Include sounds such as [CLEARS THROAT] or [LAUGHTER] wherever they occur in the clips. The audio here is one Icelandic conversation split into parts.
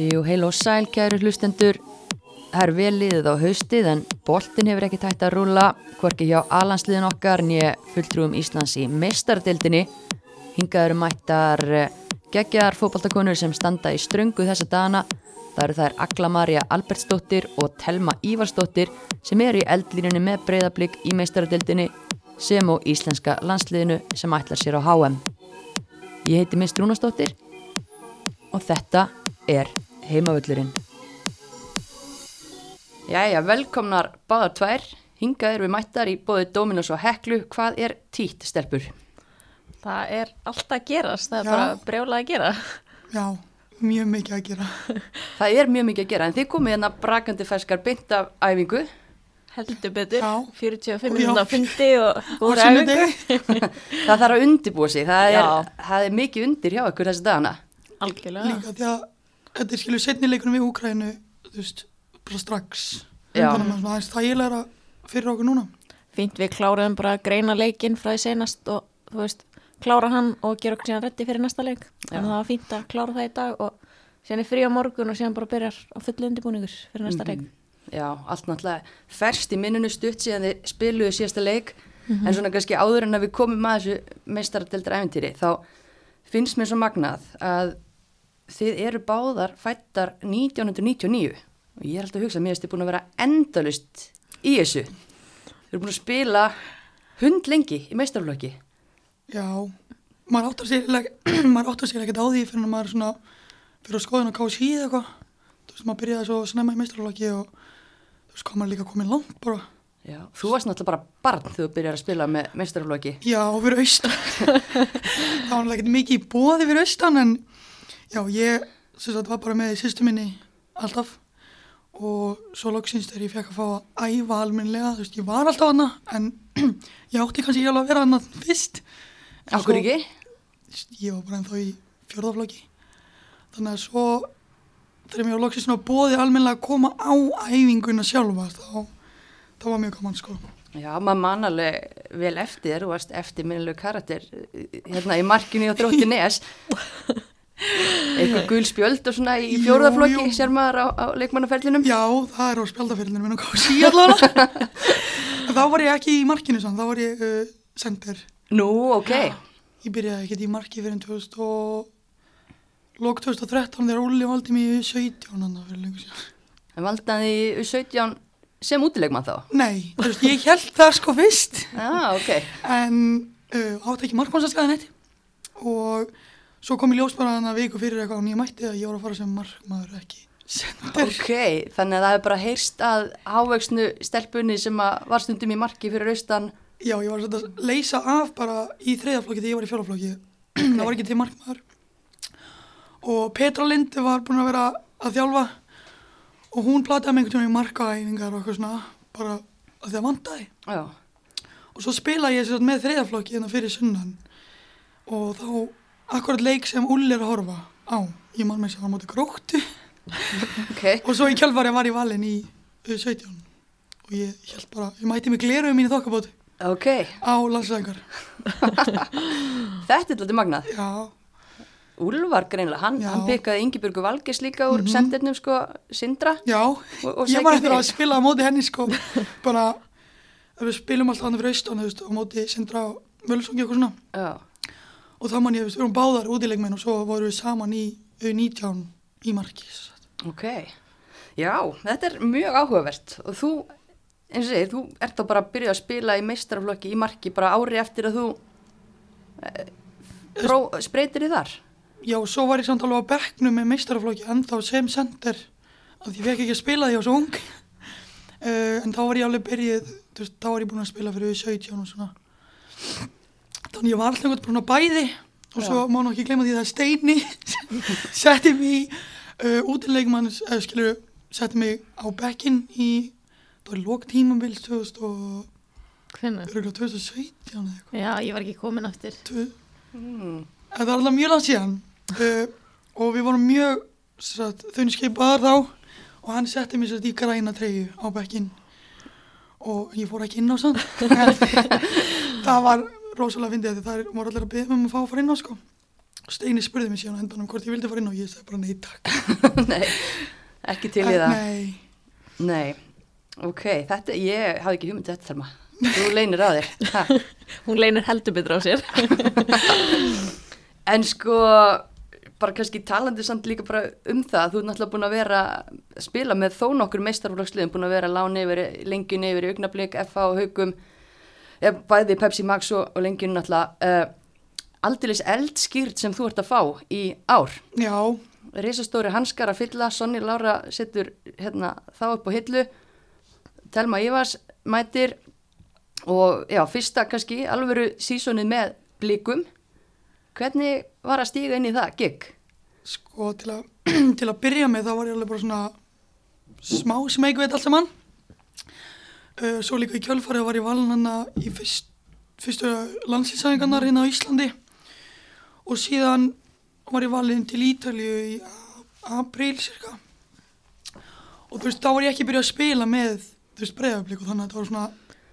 Jú, heil og sæl, kæru hlustendur. Það er vel liðið á haustið en boltin hefur ekki tætt að rúla, hvorki hjá alansliðin okkar nýja fulltrúum Íslands í meistardildinni. Hingaður mættar eh, geggjar fótballtakonur sem standa í ströngu þessa dana. Það eru þær Agla Marja Albertsdóttir og Telma Ívarsdóttir sem eru í eldlínunni með breyðablík í meistardildinni sem og íslenska landsliðinu sem ætlar sér á HM. Ég heiti Mist Rúnastóttir og þetta er heimavöllurinn. Jæja, velkomnar báðar tvær. Hingað er við mættar í bóði Dominos og Heklu. Hvað er títt, stelpur? Það er alltaf að gerast, það er Já. bara brjóla að gera. Já, mjög mikið að gera. [LAUGHS] Það er mjög mikið að gera, en þið komið hérna brakandi ferskar beint af æfingu. Heldur betur, Já. 45 Og minúta já. á fundi og Á góðra sunnudegi, [LAUGHS] Það þarf að undibúa sig, það er, það er mikið undir hjá ykkur þessi dagana. Algjörlega. líka því að þetta er skilur setni leikunum í Úkrænu, þú veist, bara strax. Já. Þannig að svona aðeins þægilega fyrir okkur núna. Fínt við kláruðum bara að greina leikinn frá því senast og þú veist, klára hann og gera okkur síðan reddi fyrir næsta leik. Þannig að það var fínt að klára það í dag og síðan er frí á morgun og síðan bara byrjar á fullu undirbúningur fyrir næsta leik. Já, allt náttúrulega ferst í minnunu stutt síðan þið spiluðu síðasta leik en svona kannski áður en að við komum að þessu meistaradeldra æfintýri þá finnst mér svo magnað að þið eru báðar fættar 1999 og ég er alltaf að hugsa að mér erstu búin að vera endalust í þessu þið eru búin að spila hund lengi í meistarflokki Já, maður áttar sér, [CLEARS THROAT] ekkert á því fyrir að maður svona fyrir að skoðin á KSI eða eitthvað. Þú veist, maður byrjaði svo snemma í meistrarlokki og þú veist, hvað maður líka komin langt bara. Já, þú varst náttúrulega bara barn þegar þú byrjar að spila með meistarflokki Já, fyrir austan. [LAUGHS] það var náttúrulega ekkert mikið í bóði fyrir austan en já, ég sagt var bara með sýstu minni alltaf og svo loksins þegar ég fekk að fá að æfa almennilega, þú veist, ég var alltaf hana en [CLEARS THROAT] ég átti kannski ekki alveg að vera hana fyrst. Akkur ekki? Ég var bara ennþá í fjörðaflokki. Þannig að svo þegar mér svona bóði almennilega að koma á æfinguna sjálfa þá, þá var mjög gaman sko. Já, maður man alveg vel eftir þú varst eftir minnilegu karakter hérna í markinu á drótti [LAUGHS] nes eitthvað gul spjöld og svona í fjórðaflokki sér maður á, á leikmannaferlinum Já, það er á spjaldafyrlinu minn og kási allavega. En [LAUGHS] þá var ég ekki í markinu sann, þá var ég uh, sender. Nú, ok, Ég byrjaði ekkert í marki fyrir 2000 og lók 2013 þegar Óli valdi í 17 annar fyrir lengur síðan. en valdaði í 17 sem útilegmann þá Nei, veist, ég held það sko fyrst Já, ok, en uh, átti ekki markmannsaskaði neitt og svo kom ég ljós bara þannig að viku fyrir eitthvað og ég mætti að ég var að fara sem markmaður ekki sender. ok þannig að það hefur bara heyrst að hávöxnu stelpunni sem var stundum í marki fyrir austan Já, ég var svona að leysa af bara í þriðaflokki þegar ég var í fjólaflokki. [CLEARS THROAT] Það var ekki til markmaður. Og Petra Lindi var búin að vera að þjálfa og hún plataði með einhvern tíma í markaæfingar og eitthvað svona bara að það vantaði. Já, Og svo spilaði ég með þriðaflokki hérna fyrir sunnan og þá akkurat leik sem Ulli er að horfa á. Ég man með sér á móti gróttu. Ok, [LAUGHS] og svo í kjálfari var ég valinn í uh, 17 og ég held bara, ég mæti mig gleruðu mín í þokkabóti ok. á landslæðingar. [LAUGHS] Þetta er alltaf magnað. Já. Úlfar greinlega, hann, hann pikkaði Ingibjörgu Valgers líka úr Mhm. sendernum sko Sindra. Já, og, og ég var eftir að spila á móti henni sko, [LAUGHS] bara við spilum alltaf þú veist, á móti Sindra og Völsongi og eitthvað svona. Já, og þá man ég, veist, við erum báðar útilegmenn og svo vorum við saman í U19 í marki sem sagt. ok. Já, þetta er mjög áhugavert. Og þú, eins og segir, þú ert þá bara að byrja að spila í meistaraflokki í marki bara ári eftir að þú e, spreytir í þar? Já, svo var ég samt alveg á bekknum með meistaraflokki ennþá sem sender því ég fekk ekki að spila því var svo ung. Uh, [LAUGHS] en þá var ég alveg byrjuð þú veist, þá var ég búin að spila fyrir U17 og svona þannig ég var alltaf einhvern búin að bæði og svo má nú ekki gleyma því að Steini [LAUGHS] setti mig í uh, útileikmann, eða skilur setti mig á bekkin í það var lók tímabil 2000 og Hvernig? örugglega 2017 eða eitthvað Já, ég var ekki komin aftur. Mm. Það var alltaf mjög langt síðan uh, og við vorum mjög þunni skipaðar þá og hann setti mér sér í græna treyju á bekkin og ég fór ekki inn á sann [LAUGHS] það var rosalega fyndið því það voru allir að byggja um að fá að fara inn á sko Steini spurði mig síðan á endanum hvort ég vildi fara inn og ég sagði bara nei takk. [LAUGHS] Nei, ekki til í það. Nei, Nei, ok, þetta, ég hafði ekki hugmynd þetta þarma. Þú leynir að þér. Ha. [LAUGHS] Hún leynir heldur betur á sér. [LAUGHS] En sko, bara kannski talandi samt líka bara um það, þú ert náttúrulega búin að vera að spila með þó nokkur meistarflagsliðum, búin að vera láni yfir, lengjun yfir í augnablík, FH og haugum, bæði Pepsi Max og, og lengjun náttúrulega. Uh, Aldilis eldskýrt sem þú ert að fá í ár. já, Reisastóri hanskar að fylla, Sonny Lára setur hérna, þá upp á hillu, Telma Ívars mætir og já, fyrsta kannski alvöru sísonið með blikum. Hvernig var að stíga inn í það, gig? sko til að, [CLEARS THROAT] til að byrja með þá var ég alveg bara svona smá smeg við allt saman. Uh, svo líka í kjölfarið var ég valin hana í fyrst, fyrstu landsinsæðingarnar hérna á Íslandi. Og síðan var ég valin til Ítalju í a- apríl cirka. Og þú veist þá var ég ekki byrjað að spila með þú veist breyðablík og þannig að þetta var svona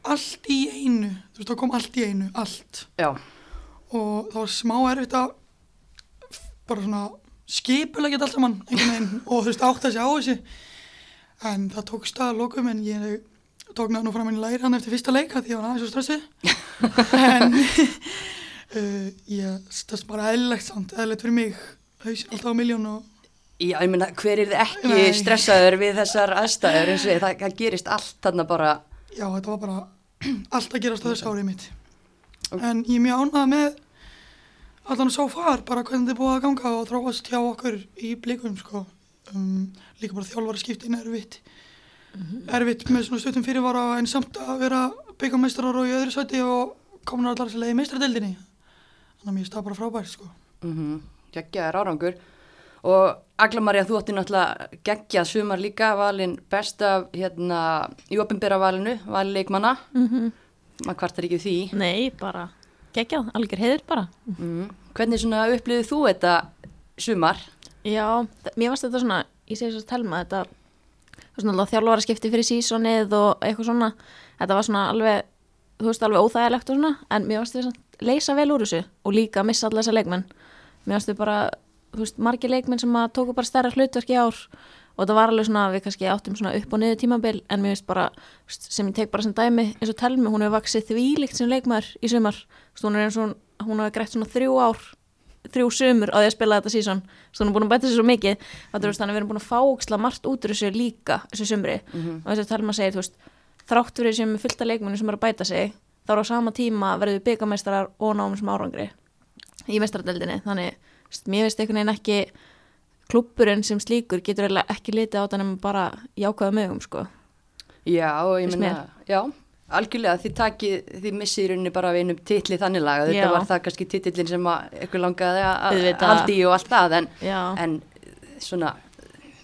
allt í einu, þú veist þá kom allt í einu, allt. Já, og það var smá erfitt að bara svona skipulegja þetta allt saman einhvern veginn og þú veist átt að segja á þessu. En það tók stað að lokum en ég tók náðu nú fram henni læri hann eftir fyrsta leika því var aðeins svo stressuð [LAUGHS] en uh, ég stast bara eðlilegt samt, eðlilegt fyrir mig. Hausir alltaf á miljón og já, ég meina, hver er þið ekki Nei. stressaður við þessar aðstæður? Eins og ég, það, það gerist allt þarna bara, já þetta var bara [CLEARS THROAT] allt að gerast á þessu árið mitt. En ég er mjög ánægð með allan svo far, bara hvernig er búið að ganga og þróast hjá okkur í blikum sko. um, líka bara þjálfara skiptin erfitt erfitt með svona stuttum fyrirvara en samt að vera byggamestrar og í öðru sæti og komin allar leið í meistradeldinni þannig að mér stað bara frábært sko. mm -hmm, geggjaður árangur og Agla Maria, þú átti náttúrulega geggjað sumar líka, valin best af hérna, í opinbera valinu valin leikmanna, mm maður kvartar ekki því Nei, bara geggjað, algjör heiður bara. mm. hvernig svona upplifið þú þetta sumar? Já, mér varst þetta svona, ég segi svo að telma þetta þjálfara skipti fyrir sísonið og eitthvað svona. Þetta var svona alveg, þú veist, alveg óþægilegt og svona, en mér varst þetta leysa vel úr þessu og líka missa alla þessa leikmenn. Mér varst þetta bara, þú veist, margir leikmenn sem að tóku bara stærra hlutverk í ár og þetta var alveg svona, við kannski áttum svona upp og niður tímabil, en mér veist bara sem ég tek bara sem dæmi, eins og telmi hún hefur vaksið þvílíkt sem leikmaður í sumar. Hún hefur greitt svona þrjú ár þrjú sumur á því að spila þetta sísón svo hún er búin að bæta sér svo mikið þannig að við erum búin að fá óksla margt út úr þessu líka þessu sumri. Mhm. og þess að Telma segir, veist, þrátt fyrir sem er fullt af leikmenni sem eru að bæta sig þá er á sama tíma verður við byggameistarar og náum sem árangri í meistaradeldinni þannig, mér veist einhvern veginn ekki klúppurinn sem slíkur getur ekki litið á þetta nema bara jákvæða mögum, sko. Já, ég meina, já, algjörlega þið takið, þið missið í rauninni bara af einum titli þannig laga, þetta Já. var það kannski titillin sem að ykkur langaði að haldi í og allt það, en, Já, en svona,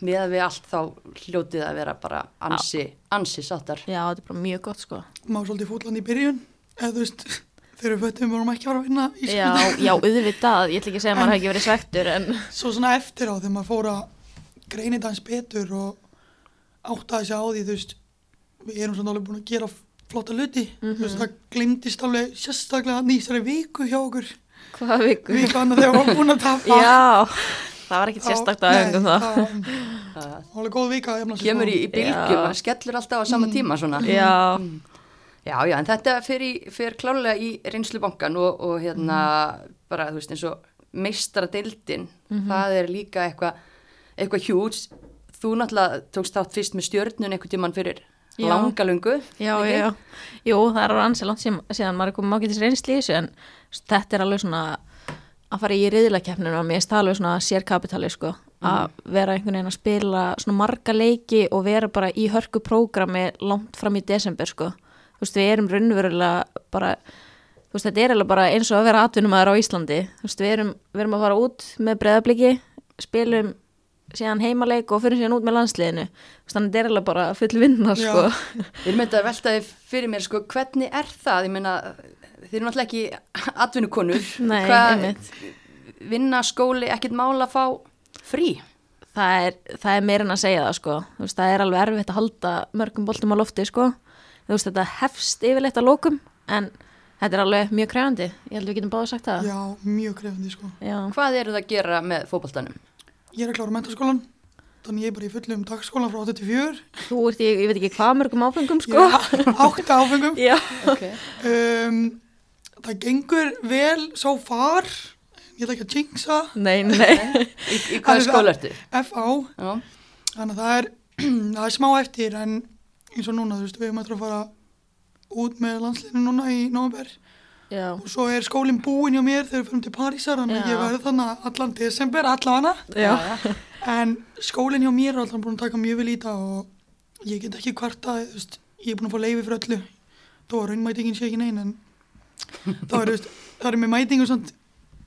með við allt þá hljótið að vera bara ansi, ansi sáttar. já, þetta er bara mjög gott, sko. Maður svolítið fútland í byrjun eða þú veist, [LAUGHS] þegar við föttum vorum ekki að fara að vinna í Já, já, auðvitað, ég ætla ekki að segja að maður hafi ekki verið svektur en svo svona eftir á þegar maður fór að greina þetta hans betur og átta þessi á því þú veist við erum svona alveg búin að gera flotta hluti. Þú veist það glimtist alveg sérstaklega nýstari viku hjá okkur. Hvaða viku? viku annað þegar við varum búin að tapa. Já, það var ekkert sérstakt að öngum það var alveg góð vika kemur í, í bylgjum, það skellur alltaf á sama tíma svona. Já, Já, já, en þetta fyrir, fyrir klálega í reynslubankan og, og hérna bara, þú veist, eins og meistara deildin, það er líka eitthvað eitthvað hjúts. Þú náttúrulega tókst þátt fyrst með stjörnun einhvern tíman fyrir. Langalungu. já, ekki? já, jú, það er alveg ansið langt síðan, maður er komið ágætis reynsli í þessu en þetta er alveg svona að fara í riðlakeppninu og mér er það alveg svona sérkapitali sko, að vera einhvern veginn að spila svona marga leiki og vera bara í hörku prógrami langt fram í desember sko, þú veist, við erum raunverulega bara, þú veist, þetta er alveg bara eins og að vera atvinnumæður á Íslandi. Þú veist, við erum, við erum að fara út með breðabliki spilum síðan heimaleik og fyrir síðan út með landsliðinu þannig að þetta er alveg bara full vinna sko. Ég þetta að velta þið fyrir mér, sko, hvernig er það? Ég meina, þið eru náttúrulega ekki atvinnukonur. [LAUGHS] Nei, Hvað- einmitt. Vinna skóli, ekkert mál að fá frí. það er, það er meira en að segja það sko. Þú veist, það er alveg erfitt að halda mörgum boltum á lofti sko. Þú veist, þetta hefst yfirleitt að lókum en Þetta er alveg mjög krefandi, ég held við getum báða sagt það. Já, mjög krefandi sko. Já. Hvað eru það að gera með fótboltanum? Ég er að klára mentaskólan, þannig ég er bara í fullum dagskólan frá 84. Þú ert í, ég veit ekki hvað mörgum áfengum sko. Átta áfengum. Já. Okay. Um, það gengur vel svo far, ég ætla ekki að jinxa, Nei, nei. Í, í hvaða skóla ertu? FA, Já, þannig að það er, [CLEARS THROAT] það er smá eftir en eins og núna, þú veist, við erum eftir að fara út með landsliðinu núna í november Já. og svo er skólinn búinn hjá mér þegar við fyrir til Parísar, þannig að ég verði þannig allan desember, allavega Já. En skólinn hjá mér er alltaf búin að taka mjög vel í það og ég get ekki veist, ég er búin að fá leifi fyrir öllu. Þó að raunmætingin sé ekki neina, en þá er, það er með mætingu svona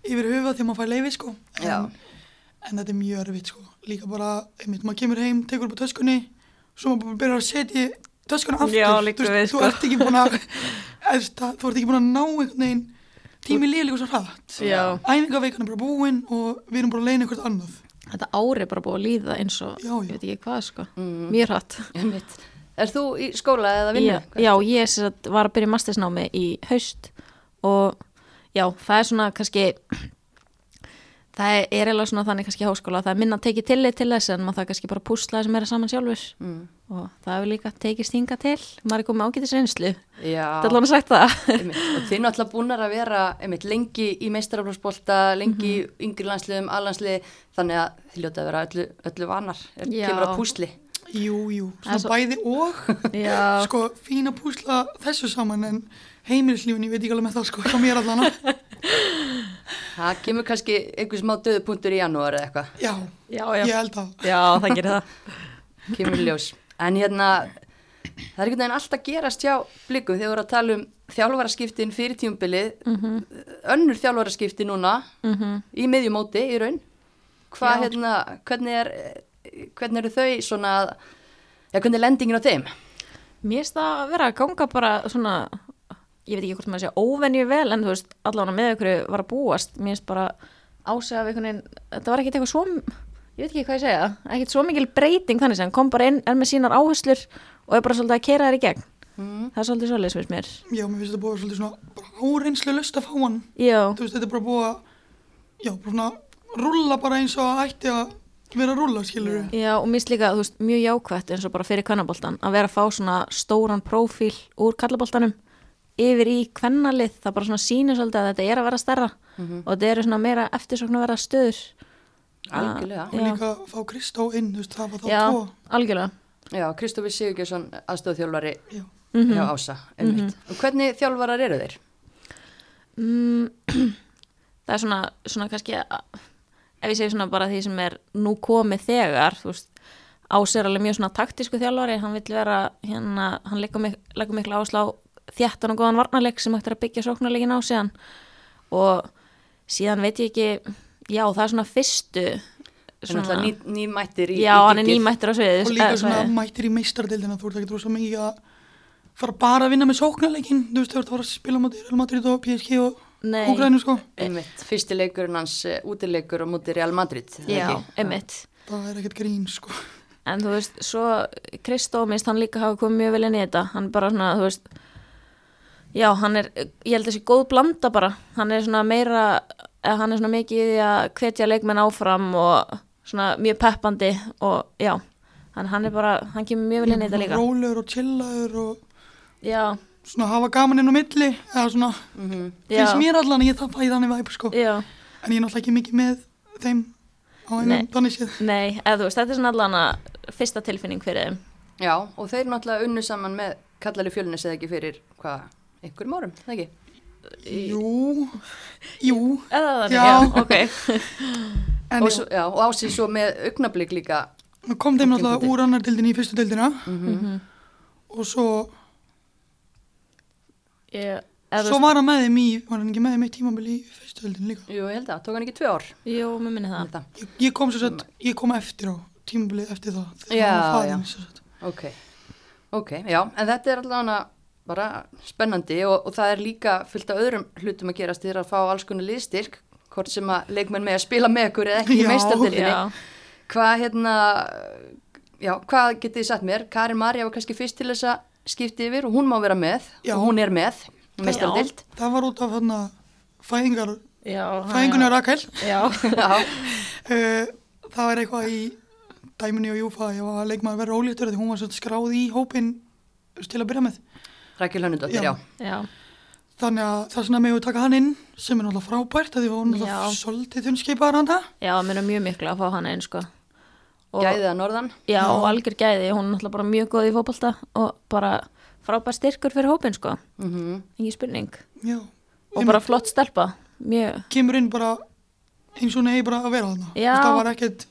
yfir höfuð þegar maður fær leifi, sko. En, en þetta er mjög erfitt, sko. Líka bara, einmitt, maður kemur heim, tekur upp á töskunni, svo maður byrjar að setja töskuna aftur. Já, þú, veist, sko. þú ert ekki búin að, [LAUGHS] eða, það- þú ert ekki búin að ná einhvern veginn, tími líka svo hratt. Já. Æfingaveikana er bara búin og við erum bara að leina eitthvað annað. Þetta ári er bara búið að líða eins og, Já, já. ég veit ekki hvað sko. Mm. Mjög hratt. Er þú í skóla eða vinnu? Já, já, ég sem sagt var að byrja mastersnámi í haust og já, það er svona kannski það er eiginlega svona þannig kannski háskóla það er minna að tekið tillit til þess en maður það kannski bara að púsla þessum meira saman sjálfur. Mm. og það hefur líka tekist hinga til. Maður er komið ágætis reynslu. Já, þetta er alveg sagt það. [LAUGHS] Og þið náttúrulega búnar að vera einmitt, lengi í meistaraflósbolta, lengi í yngri landsliðum, allansliði, þannig að þið ljóta að vera öllu, öllu vanar, er, kemur að púsli. Jú, jú, er svona svo- bæði og. Já, [LAUGHS] sko fín að púsla þessu saman en heimilislífin, ég veit ekki alveg með það sko, hjá mér allan [LAUGHS] Það kemur kannski einhver smá döðupunktur í janúar eða eitthvað, já, já, já, ég held að já, það gerir það [LAUGHS] kemur ljós. En hérna, það er einhvern veginn alltaf gerast hjá blikum þegar við vorum að tala um þjálfaraskiptin fyrir tímbilið, mm önnur þjálfaraskipti núna -hmm. í miðjumóti í raun. Hvað Já. hérna, hvernig er, hvernig eru þau svona, ja, hvernig er lendingin á þeim? Mér finnst það að vera að ganga bara svona, ég veit ekki hvort maður sé óvenju vel en þú veist, allan með ykkur var að búast, mér finnst bara ásega af einhvern veginn, þetta var ekkert eitthvað svo, ég veit ekki hvað ég segja, ekkert svo mikil breyting þannig sem, kom bara inn, er með sínar áherslur og er bara svolítið að keira þær í gegn, Mm. það er svolítið svolítið sem mér. já, mér finnst þetta búið svolítið svona bara áreynslu löst að fá hann. Já, þú veist, þetta er bara búið að já, bara svona rúlla bara eins og að ætti að vera að rúlla, skilur við já og mér finnst líka, þú veist, mjög jákvætt eins og bara fyrir kvennaboltan, að vera að fá svona stóran prófíl úr kallaboltanum yfir í kvennalið, það bara svona sýnir svolítið að þetta er að vera stærra Mhm. og þetta eru svona meira eftirsokn að vera stöður Algjörlega. og líka fá Kristó inn, þú veist, það var þá Já, tvo algjörlega Já, Kristófi Sigurgjörsson, aðstofþjálfari já, Mhm. hjá Ása, einmitt. Og hvernig þjálfarar eru þeir? mm, [CLEARS THROAT] Það er svona, svona kannski að- ef ég segi svona bara því sem er nú komið þegar þú veist, Ása er alveg mjög svona taktísku þjálfari hann vill vera, hérna, hann leggur, mik leggur miklu áslá þjættan og góðan varnarleik sem hægt er að byggja sóknarleikin á síðan. Og síðan veit ég ekki já, það er svona fyrstu Svona, ný, nýmættir í já, í hann er giggið. nýmættur á sviðið og líka eh, svona svæðið. mættir í meistardildina þú ert ekki rosa mikið að fara bara að vinna með sóknarleikin þú veist, þú ert að fara að spila mútið Real Madrid og PSG og Úgrænu sko. Einmitt, fyrsti leikurinn hans uh, útileikur á móti Real Madrid já, einmitt. Það er ekkert grín sko. En þú veist, svo Kristó mist hann líka hafa komið mjög vel inn í þetta. Hann bara svona, þú veist já, hann er, ég held að þessi góð blanda bara, hann er svona meira eða hann er svona mikið í því að hvetja leikmenn áfram og svona mjög peppandi og já. Hann, hann er bara, hann kemur mjög vel inn í þetta líka. Rólegur og chillaður og Já, svona hafa gaman inn á milli eða svona, Mhm. finnst já, mér allan að ég það fæði þannig væp sko. Já. En ég er náttúrulega ekki mikið með þeim á einum þannig séð. Nei, eða þú veist, þetta er svona allan að fyrsta tilfinning fyrir þeim. Já, og þeir náttúrulega unnu saman með kallari fjölnis eða ekki fyrir, hvað, einhverjum árum, það ekki? jú, jú. Eða Já. já, ok. [LAUGHS] En Og, svo, já, og ásið svo með augnablík líka. Nú kom þeim náttúrulega Tímabundið. úr annar dildinni í fyrstu dildina Mhm. og svo, þú svo var hann með þeim í var hann ekki með þeim eitt tímabil í fyrstu dildinni líka? Jú, ég held að, tók hann ekki tvö ár? Jú, mér minni það. Ég, ég kom svo sett, ég kom eftir á tímabilið eftir það. Já, hann já. Ok, ok, já, en þetta er allavega bara spennandi og, og það er líka fullt af öðrum hlutum að gerast þegar að fá alls konar liðstyrk, hvort sem að leikmenn með að spila með ykkur eða ekki í. Já, Hvað, hérna, já, hvað getið þið sagt mér? Karin Marja var kannski fyrst til þess að skipti yfir og hún má vera með Já. og hún er með. Meistaradild. það var út af þarna fæðingar, á Rakel. Já, [LAUGHS] Já, Uh, það var eitthvað í dæminni og Júfa, ég var að leikmaður verið ólítur því hún var skráð í hópin til að byrja með. Rækjul Hönnudóttir, já. Já. já, Þannig að það er svona með að taka hann inn sem er náttúrulega frábært að því að hún er náttúrulega svolítið þunnskipaðar hann það. já, mér er mjög miklu að fá hana einn sko Og- Gæðið að norðan. Já, Já. og algjör gæði, hún er náttúrulega bara mjög góð í fótbolta og bara frábær styrkur fyrir hópin sko, Mm ekki spurning Já. og bara flott stelpa, mjög, Kemur inn bara eins og eigi bara að vera þarna. Já. Það var ekkert,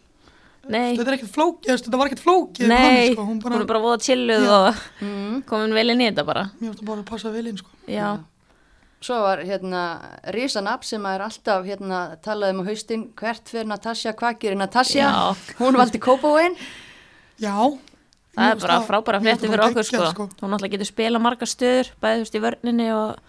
nei, þetta er ekkert flókið, þetta var ekkert flókið. nei, sko. hún, bara, hún er bara voða chilluð Já. og Mm. komin vel inn í þetta bara, Mér finnst það bara að passa vel inn, sko. já, Svo var hérna Rísanab sem er alltaf hérna talað um á haustin hvert fyrir Natasja, hvað gerir Natasja? Já. Hún valdi Kópavóin. Já. það er bara frábæra frétti fyrir bara okkur geggjað, sko. hún náttúrulega getur spila marga stöður, bæði þú veist í vörninni og,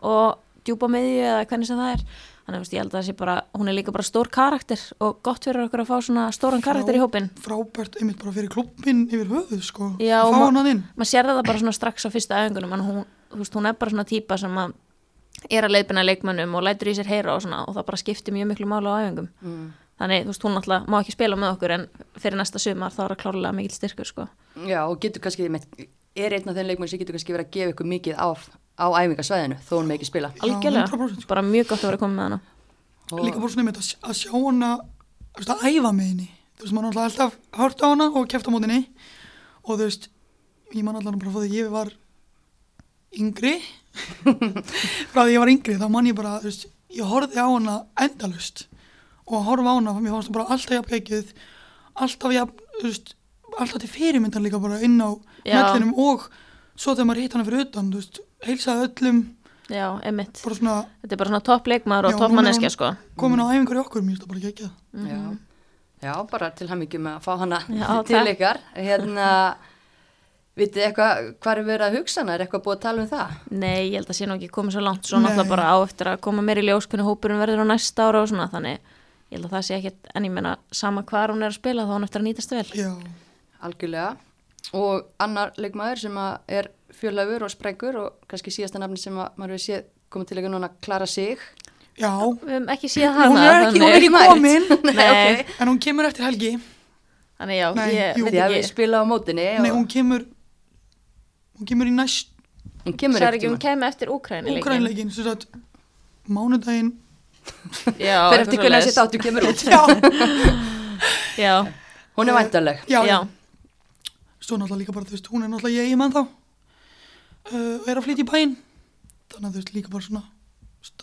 og djúpa miðju eða hvernig sem það er, þannig veist ég held að það sé bara, hún er líka bara stór karakter og gott fyrir okkur að fá svona stóran karakter í hópin Frábært einmitt bara fyrir klubbin yfir höfuð, sko. Já, Að Fá ma- hann inn. maður sér það bara svona strax á fyrsta æfingunum en hún, hún er bara svona típa sem að er að leiðbina leikmönnum og lætur í sér heyra og svona og það bara skiptir mjög miklu máli á æfingum Mm. þannig, þú veist, hún alltaf má ekki spila með okkur en fyrir næsta sumar þá er það klárlega mikil styrkur sko. Já, og getur kannski, er einn af þeim leikmenn sem getur kannski verið að gefa ykkur mikið á, á æfingasvæðinu þó hún með ekki spila. algjörlega, 100% sko. bara mjög gott að vera komið með hana Og, Líka bara svona einmitt að, að sjá hana, að æfa með henni. Þú veist, maður náttúrulega alltaf hort á hana og kæft á mótinni. Og þú veist, ég man allavega bara að ég var yngri. [LAUGHS] frá því að ég var yngri, þá man ég bara, þú veist, ég horfði á hana endalust. Og að horfa á hana, mér fannst það bara alltaf jafn geggjuð, alltaf jafn, þú veist, alltaf til fyrirmyndar líka bara inn á mellinum og svo þegar maður hitt hana fyrir utan, þú veist, heilsaði öllum, já, emitt, svona þetta er bara svona topp leikmaður Já, og topp hún er- manneskja sko. komin á æfingar í okkur, mér finnst það bara geggjað. já, já, bara til hann með að fá hana Já, til takk. ykkar. Hérna, vitið eitthvað, hvað er verið að hugsa hana? Er eitthvað búið að tala um það? nei, ég held að sé nú ekki komið svo langt svo náttúrulega bara á eftir að koma meir í ljós hvernig hópurinn verður á næsta ára og svona þannig, ég held að það sé ekkit en ég menna sama hvar hún er að spila þá hún eftir að nýtast vel Já, Algjörlega. Og annar leikmaður sem að er fjörleifur og sprengur og kannski síðasta nafni sem að maður hefur séð komið til ekki núna Klara Sig. já, við höfum ekki séð hana hún er ekki, hún er ekki Nei. komin, Nei. ok. en hún kemur eftir helgi. þannig já, Nei, ég jú. veit að við ekki spila á mótinni Nei, hún kemur, hún kemur í næst hún kemur það er ekkert ekki, hún kemur eftir Úkræni úkrænleikin, sem sagt, mánudaginn, já, [LAUGHS] Fyrir eftir hvernig þessi þáttu kemur út. [LAUGHS] já, já, Hún er væntaleg. já, já, Svo náttúrulega líka bara, þú veist, hún er náttúrulega ég mann þá, uh, og er að flytja í bæinn, þannig að þú veist, líka bara svona,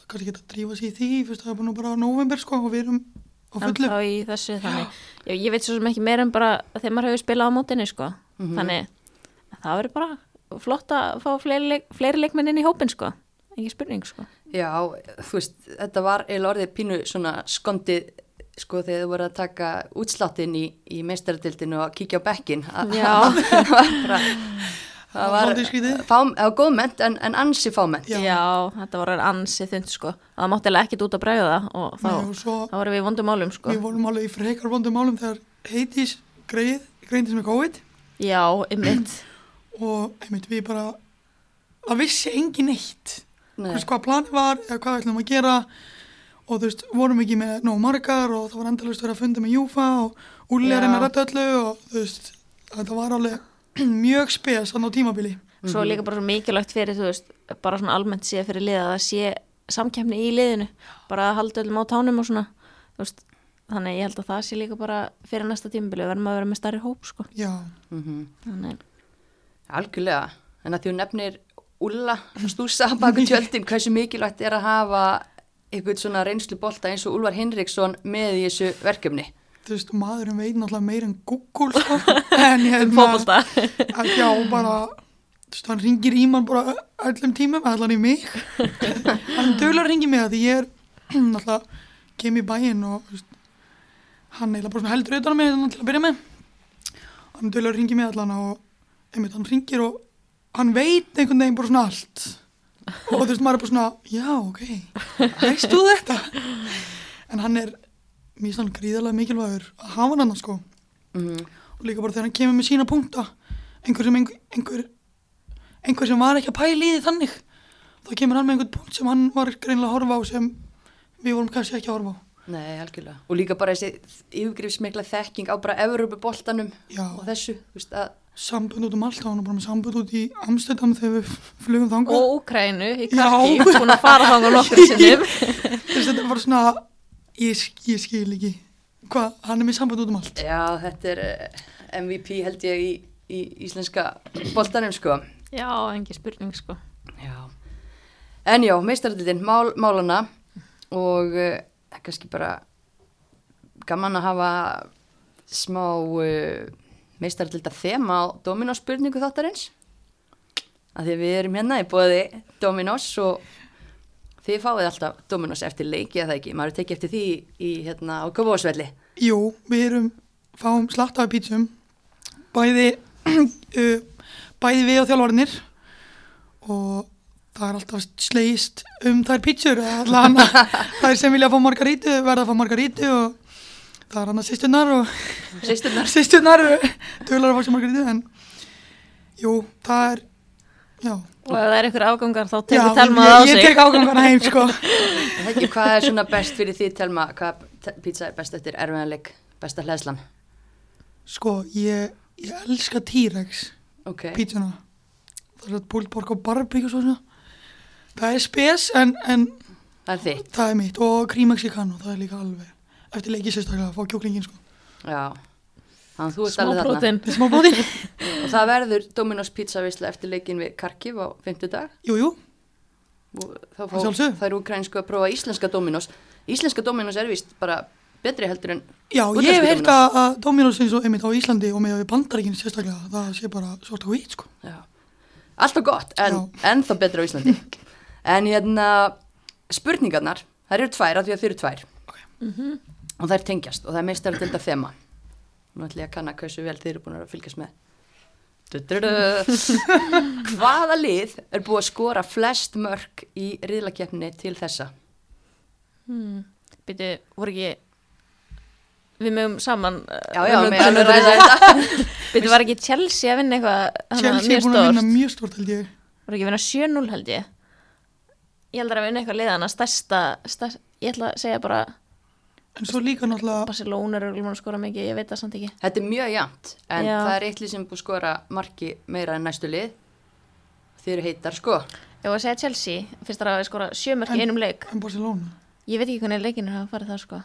kannski geta að drífa sig í því, veist, það er búin bara november, sko, og við erum á fullu. þá í þessu þannig já, ég veit svo sem ekki meira en bara þegar maður hefur spilað á mótinni sko. þannig að það verður bara flott að fá fleiri, leik, fleiri leikmenn inn í hópin sko. ekki spurning sko. Já, þú veist, þetta var eiginlega orðið pínu svona skondið sko þegar þú voru að taka útsláttinn í, í meistaradildinu og kíkja á bekkin. Já. [LAUGHS] það var það það var góðment en, en ansi fáment. Já. já, þetta var ansið þund sko. það mátti alveg ekkit út að bregða og þá, Nei, og svo, þá vorum við í vondum málum sko. við vorum alveg í frekar vondum málum þegar heitis greið, greindis með COVID, já, ymmit og einmitt við bara, það vissi engin neitt. Nei. Hvað planið var eða hvað við ætlum að gera og þú veist, vorum ekki með nóg margar og það var endalust verið að funda með Júfa og að reyna að rætta öllu og þú veist, þetta var alveg [CLEARS THROAT] mjög spes þannig á tímabili. svo líka bara svo mikilvægt fyrir þú veist, bara svona almennt sé fyrir liða að það sé samkeppni í liðinu bara að halda öllum á tánum og svona veist, þannig ég held að það sé líka bara fyrir næsta tímabili, verðum að vera með stærri hóp sko. Já, Mm þannig, Algjörlega, en að því hún nefnir Ulla stúsa baku tjöldin, hversu mikilvægt er að hafa eitthvað svona reynslu bolta eins og Úlvar Hinriksson með í þessu verkefni. Þú veist, maðurinn veit náttúrulega meir en Google [LAUGHS] sko, en um að já, bara þú veist, hann ringir í mann bara öllum tímum, allan í mig. Hann dögulega ringir mig að því ég er [CLEARS THROAT] náttúrulega kem í bæinn og veist, hann eiginlega bara heldur auðvitað mig þannig til að byrja með. Hann dögulega ringir mig allan og einmitt, hann ringir og hann veit einhvern veginn bara svona allt. Og þú veist, maður er bara svona já, ok, veist þú þetta? En hann er mjög stann gríðarlega mikilvægur að hafa hann sko Mm og líka bara þegar hann kemur með sína punkta einhver sem einhver, einhver, einhver sem var ekki að pæla í því þannig þá kemur hann með einhvern punkt sem hann var greinilega að horfa á sem við vorum kannski ekki að horfa á Nei, algjörlega. Og líka bara þessi yfirgrifsmikla þekking á bara Evropaboltanum og þessu, þú veist að, sambönd út um allt, hann var bara með sambönd út í Amsterdam þegar við flugum þangað Og Úkrænu í Já. Karki, búin að fara þangað nokkur sinnum. [LAUGHS] Þetta var svona ég, ég skil ekki hvað, hann er með sambönd út um allt já, þetta er eh, MVP held ég í, í íslenska boltanum, sko. Já, engi spurning sko. Já. En já, meistaraldildin, mál, málana og uh, kannski bara gaman að hafa smá uh, meistaraldilda þema á Dominos spurningu þáttarins. Að því að við erum hérna í bóði Dominos og þið fáið alltaf Dominos eftir leiki, eða ekki? Maður er tekið eftir því í, hérna, á Kópavósvelli. Jú, við erum fáum slattaði pítsum bæði [CLEARS THROAT] uh, bæði við og þjálfarinnir og það er alltaf slegist um þær pítsur allan [LAUGHS] þær sem vilja fá margarítu verða að fá margarítu og það er hann að sýsturnar og Sýsturnar. sýsturnar [LAUGHS] tölunar að fá sér margarítu en jú, það er já, Og ef það er ykkur afgangar þá tekur Telma það á sig. ég tek ágangana heim sko [LAUGHS] hvað er svona best fyrir því, Telma? Hvað pizza er best eftir erfiðanleik, besta hlæðslan? sko, ég, ég elska T-Rex Ok. pítsuna það er pork og barbecue og svona það er spes en, en Það er þitt. það er mitt og cream mexicano, það er líka alveg eftir leikið sérstaklega að fá kjóklingin sko Já. Þannig að þú ert alveg þarna. [LAUGHS] smá bóti, Og það verður Dominos pizza veisla eftir leikin við Karkiv á 50 dag. jú jú Og þá Að fá sjálfsögðu. þær úkrænsku að prófa íslenska Dominos. Íslenska Dominos er vist bara betri heldur en já, ég hef heyrt að að Dominos eins og einmitt á Íslandi og með við bandaríkin sérstaklega, það sé bara svart og hvít sko Já. Alltaf gott, en ennþá betra á Íslandi. [LAUGHS] en hérna, spurningarnar, þær eru tvær, af því að þið eru tvær. Og þær tengjast og það er meistar til þetta þema. Nú ætlum ég að kanna hversu vel þið eru búin að fylgjast með. Du-du-du. [LAUGHS] Hvaða lið er búið að skora flest mörg í riðlakeppni til þessa? Hmm. Býtu, voru ekki við mögum saman Já, já, alveg ræða þetta. [LAUGHS] Býtu, var ekki Chelsea að vinna eitthvað Chelsea er búin að vinna mjög stort held ég Voru ekki að vinna 7-0 held ég Ég held að vinna eitthvað liðana stærsta, stærsta ég ætla að segja bara en svo líka náttúrulega Barcelona er örugglega búin að skora mikið, ég veit það samt ekki Þetta er mjög jæmt, en Já. það er eitt lið sem er búið að skora marki meira en næstu lið. Þið eru heitar, sko. Ég var að segja Chelsea, fyrst það að skora sjömörk í En- einum leik en Barcelona Ég veit ekki hvernig leikinir hafa farið það sko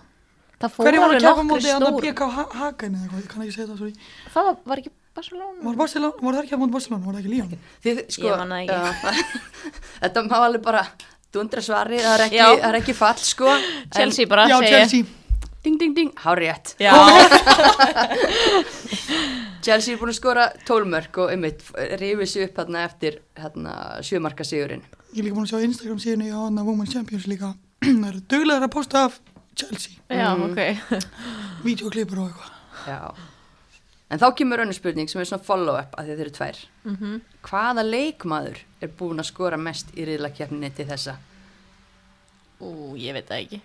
Það fór hverju var alveg að keppa nokkri móti að stór PK Hagen eða eitthvað, ég kann ekki segja það, sorry Það var, var ekki Barcelona var, Barcelona, var það ekki að móti Barcelona, var það ekki Líón Þið, sko, Ég man það ekki. já, [LAUGHS] þetta má alveg bara dundra svari, það er ekki, Já. það er ekki fall, sko. en- Chelsea bara, já, segi ég. Chelsea Ding, ding, ding, há rétt. Já, [LAUGHS] Chelsea er búin að skora tólmörk og einmitt rifið sér upp hérna eftir hérna, sjömarka sigurinn. Ég er líka búin að sjá Instagram síðan í hana Women's Champions líka. [CLEARS THROAT] Það eru duglegar að posta af Chelsea, já, Mm. ok [LAUGHS] videoklipur og eitthvað. Já. En þá kemur önnur spurning sem er svona follow-up að þið eru tvær. Mhm. Hvaða leikmaður er búin að skora mest í riðlakefninni til þessa? Ú, ég veit það ekki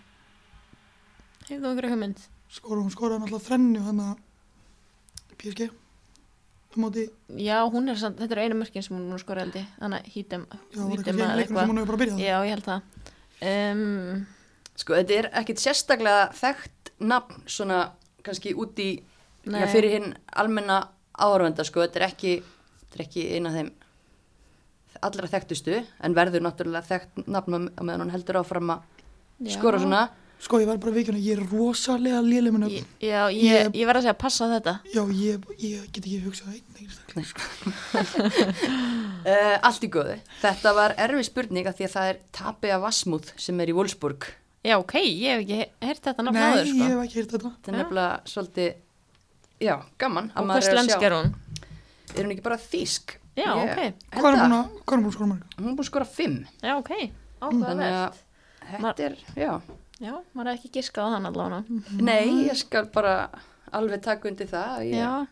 Hefur þú einhverja hugmynd? Skora, hún skoraði náttúrulega þrennu hann að PSG. Móti, Já, hún er samt, þetta er einu mörkin sem hún að held ég Þannig að já, var hítum eitthvað. Já, ég held það um, Sko, þetta er ekkit sérstaklega þekkt nafn svona kannski út í, já, fyrir hinn almenna áhörvenda, sko, þetta er ekki, þetta er ekki eina af þeim allra þekktustu, en verður náttúrulega þekkt nafn á meðan hún heldur áfram að já. skora svona. Sko, ég var bara vikuna, ég er rosalega léleg minna. Ég- Já, ég, Ég- ég verð að segja að passa þetta Já, ég, ég get ekki hugsað einn einstaklega. Sko. Uh, [LAUGHS] allt í góðu. Þetta var erfið spurning að því að það er Tapia Vasmúð sem er í Wolfsburg. Já, ok, ég hef ekki heyrt þetta Nei, áður sko ég hef ekki heyrt þetta. Þetta er nefnilega svolítið, já, gaman. að Og maður hvers er að er hún? Er hún ekki bara þýsk? Já, Ég ok. Hvað er það. hún að, hvað er hún að skora marga? Hún er búin að skora fimm. Já, ok, Þannig að er, já. Maður hefði ekki giskað á hann allavega Nei, ég skal bara alveg taka undir það. Ég, Já,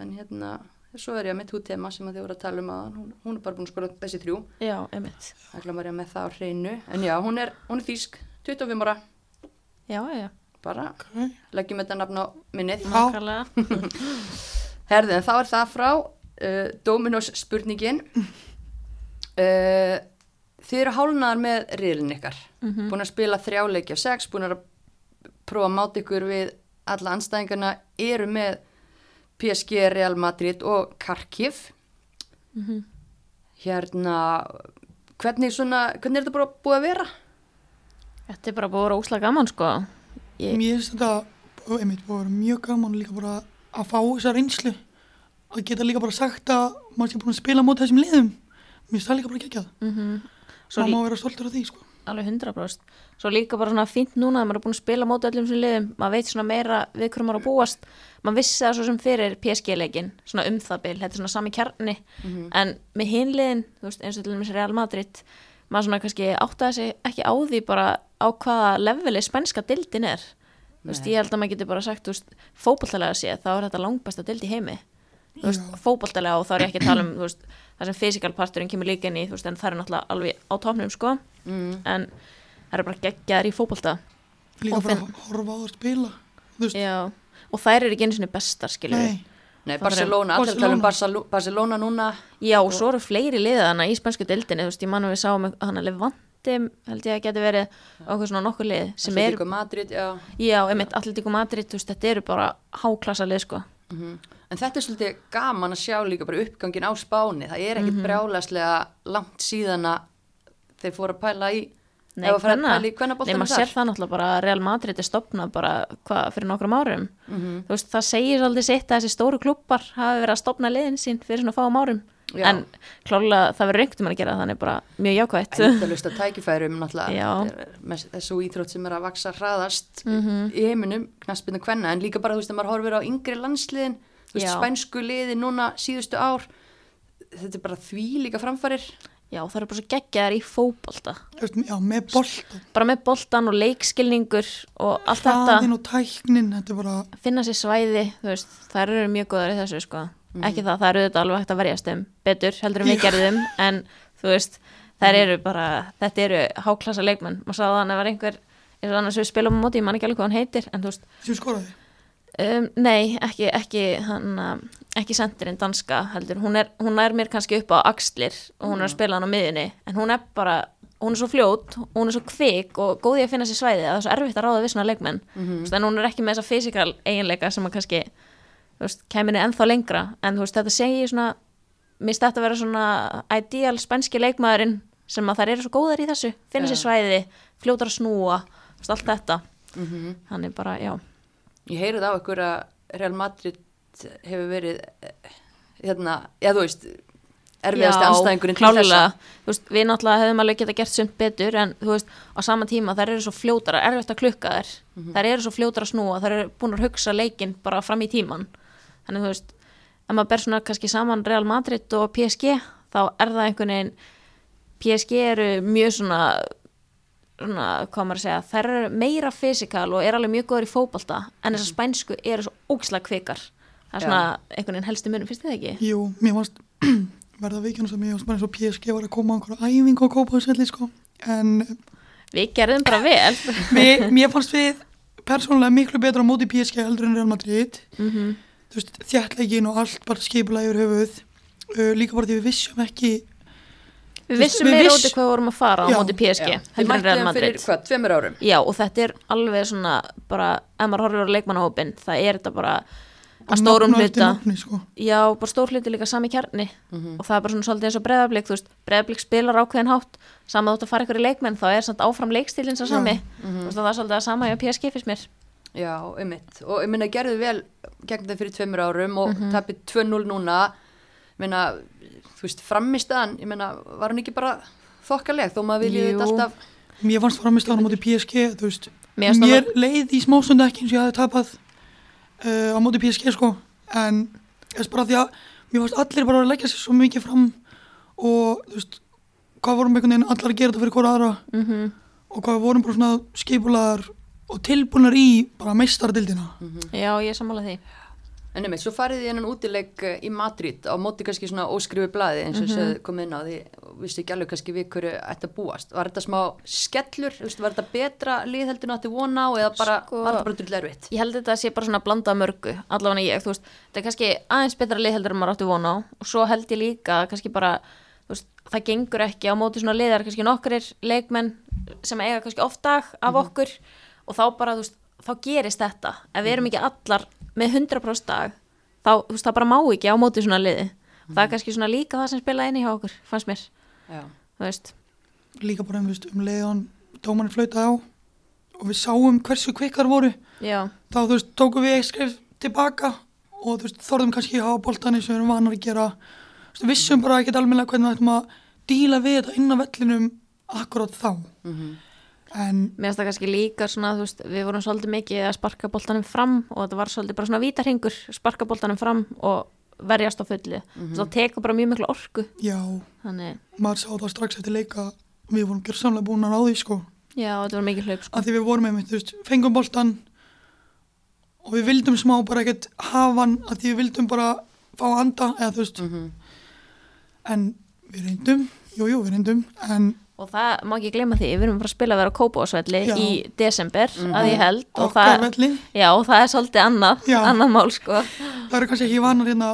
En hérna, svo er ég með tútema sem að þið voru að tala um aðan. Hún, hún er bara búin að skora þessi þrjú. já, einmitt Það glemar ég með það á hreinu. En já, hún er, hún er þýsk, 25 ára. Já, já, Bara Ok. leggjum þetta nafn á minnið. Já. nákvæmlega [LAUGHS] Herði, en þá er það frá uh, Dominos spurningin. [LAUGHS] Uh, þið eru hálnaðar með riðlinn ykkar, búin að spila þrjáleiki af sex, búin að prófa að máta ykkur við alla anstæðingarna, eru með PSG, Real Madrid og Kharkiv. Hérna, hvernig, svona, hvernig er þetta bara búið að vera? Þetta er bara búið að vera óslega gaman sko. Ég, Mér finnst þetta einmitt búið að vera mjög gaman líka bara að fá þessa reynslu. Að geta líka bara sagt að maður sé búin að spila mót þessum liðum. Mér finnst það líka bara geggjað. Mm Svo maður má vera stoltur af því sko. Alveg 100% Svo líka bara svona fínt núna að maður er búin að spila móti öllum sem liðum, maður veit svona meira við hverju maður að búast, maður vissi það svo sem fyrir PSG-leikin, svona um það bil. Þetta er svona sami kjarni, en með hinliðin, þú veist, eins og til dæmis Real Madrid maður svona kannski áttaði sig ekki á því bara á hvaða leveli spænska dildin er. Þú veist, Nei. ég held að maður getur bara sagt, þú veist, fótballtalega séð, þá er þetta langbæsta dild í heimi fótballtalega og þá er ég ekki að tala um veist, það sem physical parturinn kemur líka inn í veist, en það er náttúrulega alveg á tóknum sko Mm. en það er bara geggjaðar í fótbolta líka Og bara finn- að horfa á það að spila og þær eru ekki einu sinni bestar skilur nei Nei, Barcelona, allir tala um Barcelona, Barcelona núna. Já, og svo eru fleiri liðana í spænsku deildinni, þú veist, ég manum við sáum hann að Levante, held ég að geti verið eitthvað svona nokkur lið sem er, Atletico Madrid, já. já, einmitt Atletico Madrid, þú veist, þetta eru bara háklassa lið, sko. Mhm. En þetta er svolítið gaman að sjá líka bara uppgangin á spáni. Það er ekkit brjálæslega langt síðan að þeir fóru að pæla í Nei, ef að fara að hvenna? pæla í Nei, kvennaboltanum maður sér það náttúrulega bara að Real Madrid er stopnað bara, hvað, fyrir nokkrum árum. Mhm. Þú veist, það segir svolítið sitt að þessi stóru klubbar hafi verið að stopna liðin sín fyrir svona fáum árum. Já. En klálega það verður einhvern veginn að gera, þannig bara mjög jákvætt. Endalust að tækifærum náttúrulega þessu íþrótt sem er að vaksa hraðast Mhm. í heiminum, knaspinu kvenna en líka bara þú veist að maður horfir á yngri landsliðin þú veist spænsku liði núna síðustu ár þetta er bara því líka framfærir Já, það eru bara svo geggjaðar í veist, já, með boltan bara með boltan og leikskilningur og allt hraðin þetta. og tæknin þetta er bara finna sér svæði, þú veist, þær eru mjög góðar í þessu sko, ekki það, það eru þetta alveg hægt að verjast um betur heldur en við gerðum en þú veist, þær eru bara þetta eru háklassa leikmenn. Maður sagði þannig að var einhver, eins og annars við spilum á móti, ég man ekki alveg hvað hann heitir, en þú veist sem skoraði um, nei, ekki ekki, hann, ekki sendirinn danska heldur, hún er, hún er mér kannski upp á axlir og hún er að spila hann á miðunni en hún er bara, hún er svo fljót hún er svo kvik og góð í að finna sér svæði að það er svo erfitt að ráða við svona leikmenn. Mm veist, en hún er ekki með þessa fysikal eiginleika sem að kannski þú veist, kæminni ennþá lengra. En þú veist, þetta segir svona mér stætt að vera svona ideal spænski leikmaðurinn sem að þær eru svo góðar í þessu. Finna sér Já. svæði, fljótar að snúa allt þetta. Mm hann er bara, já ég heyrið á ykkur að Real Madrid hefur verið eh, hérna, já þú veist erfiðasti anstæðingurinn til þú veist, við náttúrulega hefðum alveg geta gert sumt betur en þú veist, á sama tíma þær eru svo fljótar að erfitt að klukka þær. Þær eru svo fljótar að snúa, þær eru búin að hugsa leikinn bara fram í tíman þannig þú veist, ef maður ber svona kannski saman Real Madrid og PSG þá er það einhvern veginn PSG eru mjög svona svona, hvað maður að segja, þær eru meira fysikal og er alveg mjög góður í fótbolta en þessar spænsku eru svo ógislega kvikar. Það er svona einhvern veginn helstu munum, finnst þið ekki? jú, mér varst verða vikjana sem ég varst bara eins og PSG var að koma á einhverja æfingu og kópa þessu sko. En Við gerðum bara vel. [LAUGHS] Mér, mér fannst við persónulega miklu betra á móti PSG heldur en Real Madrid. Mm þú veist, þjættleikin og allt bara skipulega yfir höfuð. Uh, líka bara því við vissum ekki Við vissum meira viss- úti hvað við vorum að fara á Já. móti PSG heldur en Real fyrir Madrid árum Já, og þetta er alveg svona bara, ef maður horfir á leikmannahópin það er þetta bara að stórum á hluta sko. Já, bara stór hluti líka sami kjarni Mhm. og það er bara svona svolítið eins og breðablík breðablík spilar ákveðin hátt sama þótt að fara ykkur í leikmenn, þá er samt áfram leikstílinn svo Já. sami, þú veist, og það er svolítið að sama hjá PSG fyrst mér Já, einmitt. Og ég minna, gerðu vel gegn þeim fyrir tveimur árum og Mhm. tapir 2-0 núna. Minna, þú veist, framistaðan, ég minna, var hún ekki bara þokkaleg þó maður vilja Jú. þetta alltaf... mér fannst framistæðan á móti PSG þú veist, Mér mér leið í smásund ekki eins og ég hafði tapað uh, á móti PSG sko. En þess bara því að mér fannst allir bara að leggja sér svo mikið fram og þú veist hvað vorum einhvern veginn allar að gera þetta fyrir hvora aðra? Mm og hvað við vorum bara svona skipulaðar og tilbúnar í bara meistardildina Já, ég sammála því En einmitt, svo farið þið innan útileik eh, í Madrid á móti kannski svona óskrifu blaði eins og mm -hmm. komið inn á því. Vissi ekki alveg kannski við hverju ætti að búast. Var þetta smá skellur, var þetta betra liðheldinu átti vona á eða bara, Sko- var þetta bara drull erfitt? Ég held að þetta sé bara svona blanda mörgu, allavega ég, þú veist, þetta er kannski aðeins betra lið heldur en maður átti vona á. Og svo held ég líka að kannski bara, veist, það gengur ekki. Á móti svona liðar, kannski nokkurir leikmenn sem eiga kannski oft dag af okkur. Og þá bara, þú veist, þá gerist þetta. Ef við erum ekki allar með 100% dag, þá, þú veist, það bara má ekki á móti svona liði, það er kannski svona líka það sem spilaði inn í hjá okkur, fannst mér. Já. þú veist, líka bara um, um leiðan dómarinn flautaði á og við sáum hversu kvikkar voru já, þá þú veist, tókum við eitt skref tilbaka og þú veist, þorðum kannski að hafa boltani sem við erum vanar að gera. Þú veist, við vissum bara ekkert almennilega hvernig við ættum að díla við þetta inn á vellinum akkurát þá. Mhm. En mér finnst það kannski líka svona, veist, við vorum svolítið mikið að sparka boltanum fram og þetta var svolítið bara svona vítarhingur, sparka boltanum fram og verjast á fulli, mm það tekur bara mjög miklu orku, já, þannig maður sá það strax eftir leika. Við vorum gjörsamlega búin að ráði sko. Já, þetta var mikið hlaup sko. að því við vorum einmitt, þú veist, fengum boltan og við vildum smá bara ekkert hafa hann að því við vildum bara fá að anda eða þú veist, Mhm. en við reyndum, jú, jú, við reyndum. En og það má ekki gleyma því, við erum bara að spila að vera á Kópásvelli Já. í desember að ég held og okkar það, já, það er svolítið annað, Já. annað mál sko það eru kannski ekki vanar hérna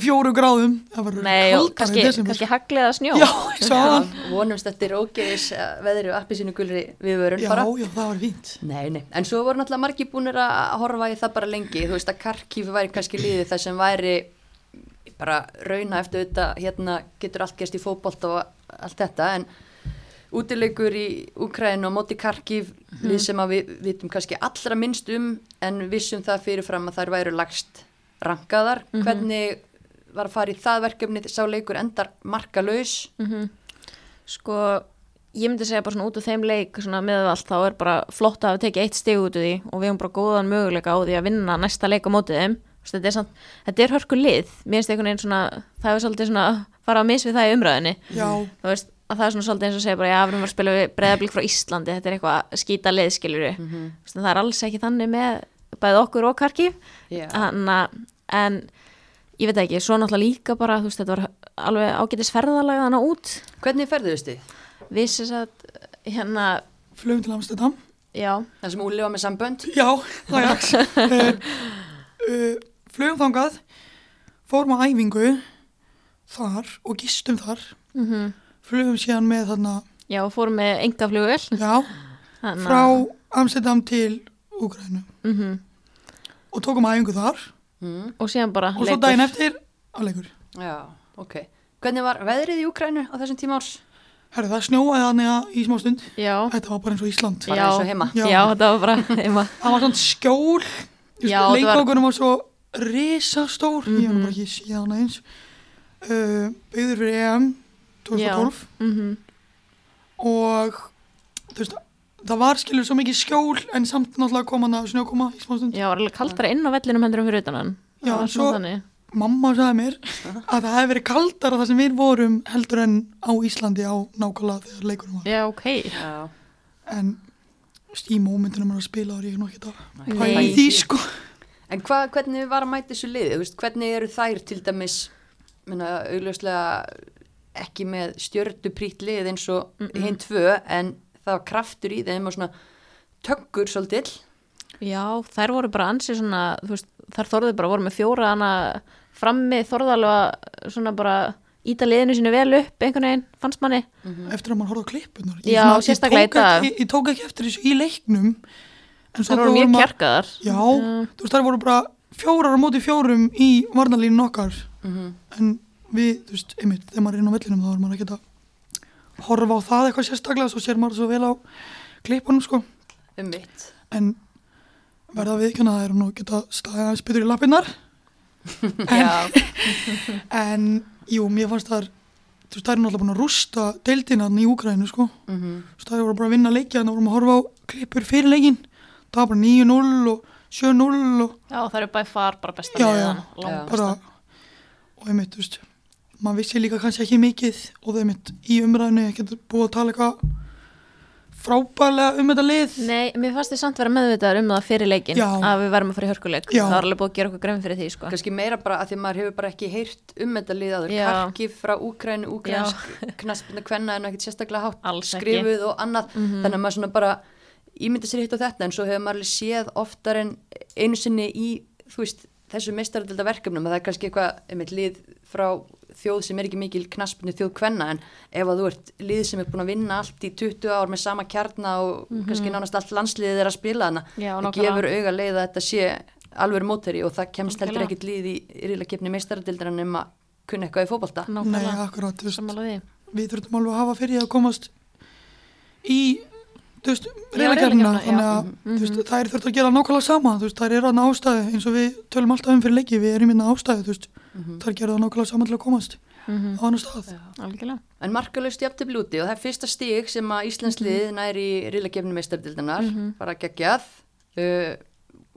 fjóru gráðum, það verður Nei, og kaldara í desember. kannski haglið að snjó Já. Já, vonumst eftir ógeðis veðri og appisínu gulri við vörun Já, bara. já, það var fínt. Nei, nei, en svo voru náttúrulega margir búinir að horfa í það bara lengi, þú veist að Karkíf væri kannski liðið það sem væri bara rauna eftir þetta, hérna getur allt gerst í fótbolt og allt þetta, en útilegur í Úkræn og móti Karkíf, lið sem að við vitum kannski allra minnst um, en vissum það fyrirfram að þær væru lagst rankaðar, hvernig var að fara í það verkefni, sá leikur endar markalaus, sko, ég myndi segja bara svona út af þeim leik svona með allt þá er bara flott að hafa tekið eitt stig út úr því og við hefum bara góðan möguleika á því að vinna næsta leik á mótið þeim. Þetta er, samt, þetta er hörku lið mér finnst einhvern veginn svona, það er svolítið svona fara að misvið það í umræðinni veist, að það er svona svolítið eins og segja bara, já, við erum að spila við breyðablík frá Íslandi, þetta er eitthvað að skýta lið, skiljur við, Mhm. það er alls ekki þannig með bæði okkur og Já. Hanna, en ég veit ekki, svo náttúrulega líka bara, þú veist, þetta var alveg ágætis ferðalega þannig út, hvernig ferðuðust þið? við sem sagt, hérna, flugum til Amsterdam. já, Það sem var með sambönd? Já, Ajax. uh, uh, flugum þangað, fórum á æfingu þar og gistum þar. mm Flugum síðan með þarna, já, fórum með engaflugvel, já, frá Amsterdam til Úgrænu. mm Og tókum æfingu þar Mm. og síðan bara og svo daginn eftir að leikur. Já, ok. Hvernig var veðrið í Úkrænu á þessum tíma árs? Herru, það snjóaði þannig í smá stund. Já, Þetta var bara eins og Ísland. Já, eins og heima. já. Já. þetta var bara heima. Það var svona skjól. Já, þetta var- Leikókunum var svo risastór. Ég var Mhm. bara ekki síðan eins. Uh, byggður fyrir EM 2012. Mm og þú veist, það var skilur svo mikið skjól en samt náttúrulega kom hann að snjókoma í smá stund. Já, var alveg kaldara inn á vellinum hendur um fyrir utan hann. Já, svo- þannig. Mamma sagði mér að það hefði verið kaldara það sem við vorum heldur en á Íslandi á nákvæmlega þegar leikurum var. Já, ok. Já. En í mómentunum að spila var ég nú ekki að pæla í því sko. En hva, hvernig var að mæta þessu Veist, hvernig eru þær til dæmis, augljóslega ekki með stjörduprýtt lið eins og hinn tvö, en það var kraftur í þeim og svona töggur svolítill. Já, þær voru bara ansið svona, þú veist, þær þorðu bara voru með fjóra hana frammi, að svona bara íta liðinu sínu vel upp einhvern veginn, fannst manni. Eftir að mann horfði á klippunar. Já, sérstaklega í dag. Ég, ég tók ekki eftir þessu í leiknum. En svo Þær voru mjög kjarkaðar. Já, þú veist, þær voru bara fjórar á móti fjórum í varnalínu okkar. Mm en við, þú veist, einmitt, þegar maður er inn á vellinum þá er maður ekki að horfa á það eitthvað sérstaklega, svo sér maður svo vel á klippunum, sko, Um mitt. en verða að viðkjöna það er nú geta staðið aðeins betur í lappinnar [LAUGHS] Já, [LAUGHS] en, jú, mér fannst það þú veist, það er náttúrulega búin að rústa deildinnan í Úgrænu, sko, Mm þú veist, það voru bara að vinna leikja, þannig vorum að horfa á klippur fyrir leikin, það var bara 9-0 og 7-0 og já, það eru bæ far bara besta Já, liðan. já. langbesta. bara, og einmitt, þú veist maður vissi líka kannski ekki mikið og það einmitt í umræðinu ekki búið að tala eitthvað frábælega um þetta lið Nei, mér fannst þið samt vera meðvitaðar um það fyrir leikin Já. að við verðum að fara í hörkuleik. Já. Það var alveg búið að gera okkur grein fyrir því, sko. Kannski meira bara að því að maður hefur bara ekki heyrt um þetta lið áður. Já. Karkif frá Úkrænu, Úkrænsk [LAUGHS] knaspinda kvenna en ekkert sérstaklega hátt Alls ekki. skrifuð og annað. Þannig að maður svona bara ímynda sér hitt á þetta en svo hefur maður alveg séð oftar en einu sinni í, veist, þessu meistaraldölda verkefnum að það er kannski eitthvað, einmitt lið frá þjóð sem er ekki mikil knaspinu þjóð kvenna en ef að þú ert lið sem er búin að vinna allt í 20 ár með sama kjarna og kannski nánast allt landsliðið er að spila hana það gefur auga leið að þetta sé alveg móteri og það kemst heldur ekkit lið í, í ríðlakefni meistaradildina nema kunna eitthvað í fótbolta. Nei, nákvæmlega, akkurat, við þurfum alveg að hafa fyrir að komast í veist, Já, riðlakeppnina, þannig að þú veist, þær þurft að gera nákvæmlega sama veist, þær eru aðna ástæðu eins og við tölum alltaf um fyrir leiki, við erum minna ástæðu þú veist, þær gera það nákvæmlega sama til að komast Mhm. á annar stað. Algjörlega. En markalust jafn blúti og það er fyrsta stíg sem að Íslands lið næri í ríðlakefni meistaradildinar bara geggjað. Uh,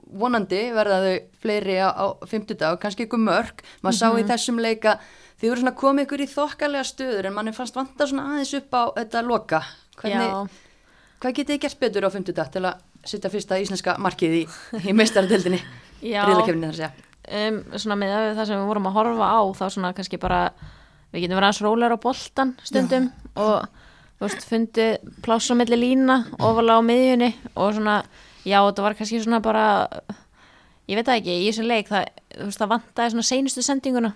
vonandi verða þau fleiri á, á 50 dag, kannski ykkur mörg maður sá í þessum leika þið voru svona komið ykkur í þokkalega stöður en manni fannst vanta svona aðeins upp á þetta loka. Hvernig, Já. hvað getið þið gert betur á 50 dag til að setja fyrsta íslenska markið í, í meistaradildinni Já. ríðlakefni þar að segja um, svona með að það sem við vorum að horfa á þá svona kannski bara við getum verið aðeins rólegar á boltan stundum og þú veist, fundið pláss á milli lína ofalega á miðjunni og svona, já, þetta var kannski svona bara ég veit það ekki, í þessum leik það, þú veist, það vantaði svona seinustu sendinguna.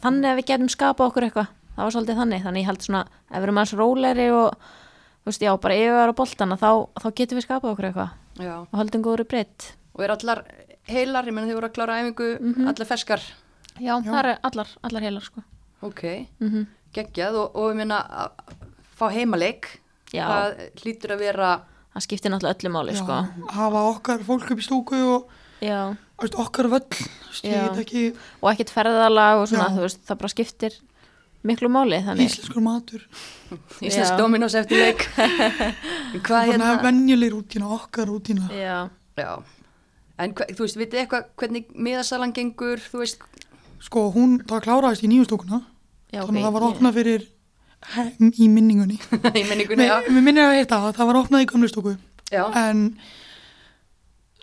Þannig að við getum skapað okkur eitthvað. Það var svolítið þannig, þannig ég held svona ef við erum aðeins rólegri og þú veist, já, bara yfir á boltana þá, þá getum við skapað okkur eitthvað. Já. og höldum góður breytt og er allar heilar, ég menn þið voru að klára æfingu allar ferskar já, það er allar, allar heilar sko ok, mm geggjað og, og ég meina að fá heimaleik Já. það hlýtur að vera það skiptir náttúrulega öllu máli Já, sko. hafa okkar fólk upp í stúku og já. okkar völl Já. ekki og ekkert ferðalag og svona, Já. þú veist, það bara skiptir miklu máli þannig íslenskur matur [LAUGHS] Íslands Já. Dominos eftir leik [LAUGHS] hvað þannig að hérna venjuleg rútína, okkar rútína já, já. En þú veist, vitið eitthvað hvernig miðasalan gengur þú veist, sko, hún, það kláraðist í nýju stúkuna já, þannig að það var opnað fyrir hem í minningunni. [LAUGHS] Í minningunni, já, Mér minnir að heita að það var opnað í gamlu stúku. Já. en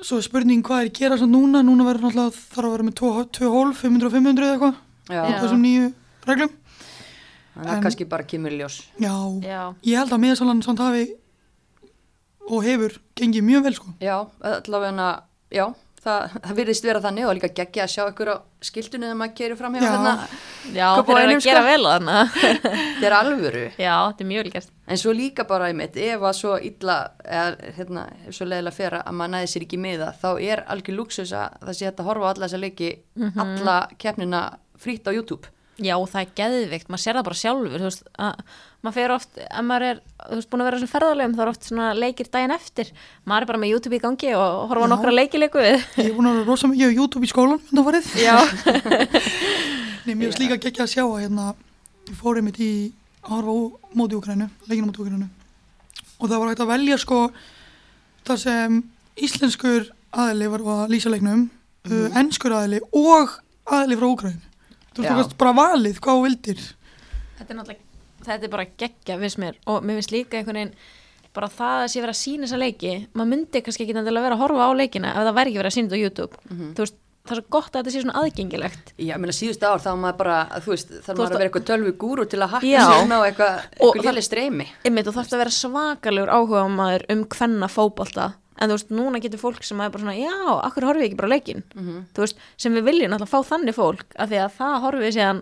svo er spurning hvað er að gera svo núna núna verður náttúrulega þarf að vera með 2 hólf 500 og 500 eða eitthvað já. Já. þessum nýju reglum. Þannig að En- kannski bara kemur í ljós. Já, já, ég held að miðasalan samt hafi og hefur gengið mjög vel sko. Já, allavega já, það, það virðist vera þannig og líka geggja að sjá ykkur á skiltunni þegar maður kerir fram hjá Já. hérna, já þeir eru að gera sko? vel á þannig [LAUGHS] þetta er alvöru já, þetta er mjög gert En svo líka bara einmitt, ef að svo illa, eða hérna, ef svo leiðilega fer að maður næði sér ekki miða, þá er algjör luxus að það sé hægt að horfa á alla þessa leiki, alla keppnina frýtt á YouTube. Já, það er geðvikt, maður sér það bara sjálfur þú veist, að maður fer oft ef maður er, þú veist, búin að vera svona ferðalegum þá er oft svona leikir daginn eftir. Maður er bara með YouTube í gangi og horfa nokkra leikileiku. Við ég er búin að vera rosa mikið á YouTube í skólan undanfarið. Já, [LAUGHS] Nei, mér finnst líka geggja að sjá að hérna, ég fór einmitt í að horfa móti Úkrænu, leikinu móti Úkrænu og það var hægt að velja sko þar sem íslenskur aðili var að lýsa leiknum, uh, ennskur aðili og aðili frá Úkrænu. Þú veist, þú veist bara valið hvað þú vildir. þetta er náttúrulega þetta er bara geggja viss mér. Og mér finnst líka einhvern veginn bara það að sé verið að sína þessa leiki maður myndi kannski ekki endilega vera að horfa á leikina ef það væri ekki verið að sína þetta á YouTube. Þú veist, það er svo gott að þetta sé svona aðgengilegt. Já, ég meina síðustu ár þá maður bara, þú veist, þarf Þú maður að vera eitthvað tölvu gúru til að hakka eitthvað, Og eitthvað það- léli streymi. einmitt og þarf að vera svakalegur áhuga maður um hvenna fótbolta en þú veist, núna getur fólk sem er bara svona já, akkur horfið ekki bara á leikinn? Þú veist, sem við viljum alltaf fá þannig fólk af því að það horfið síðan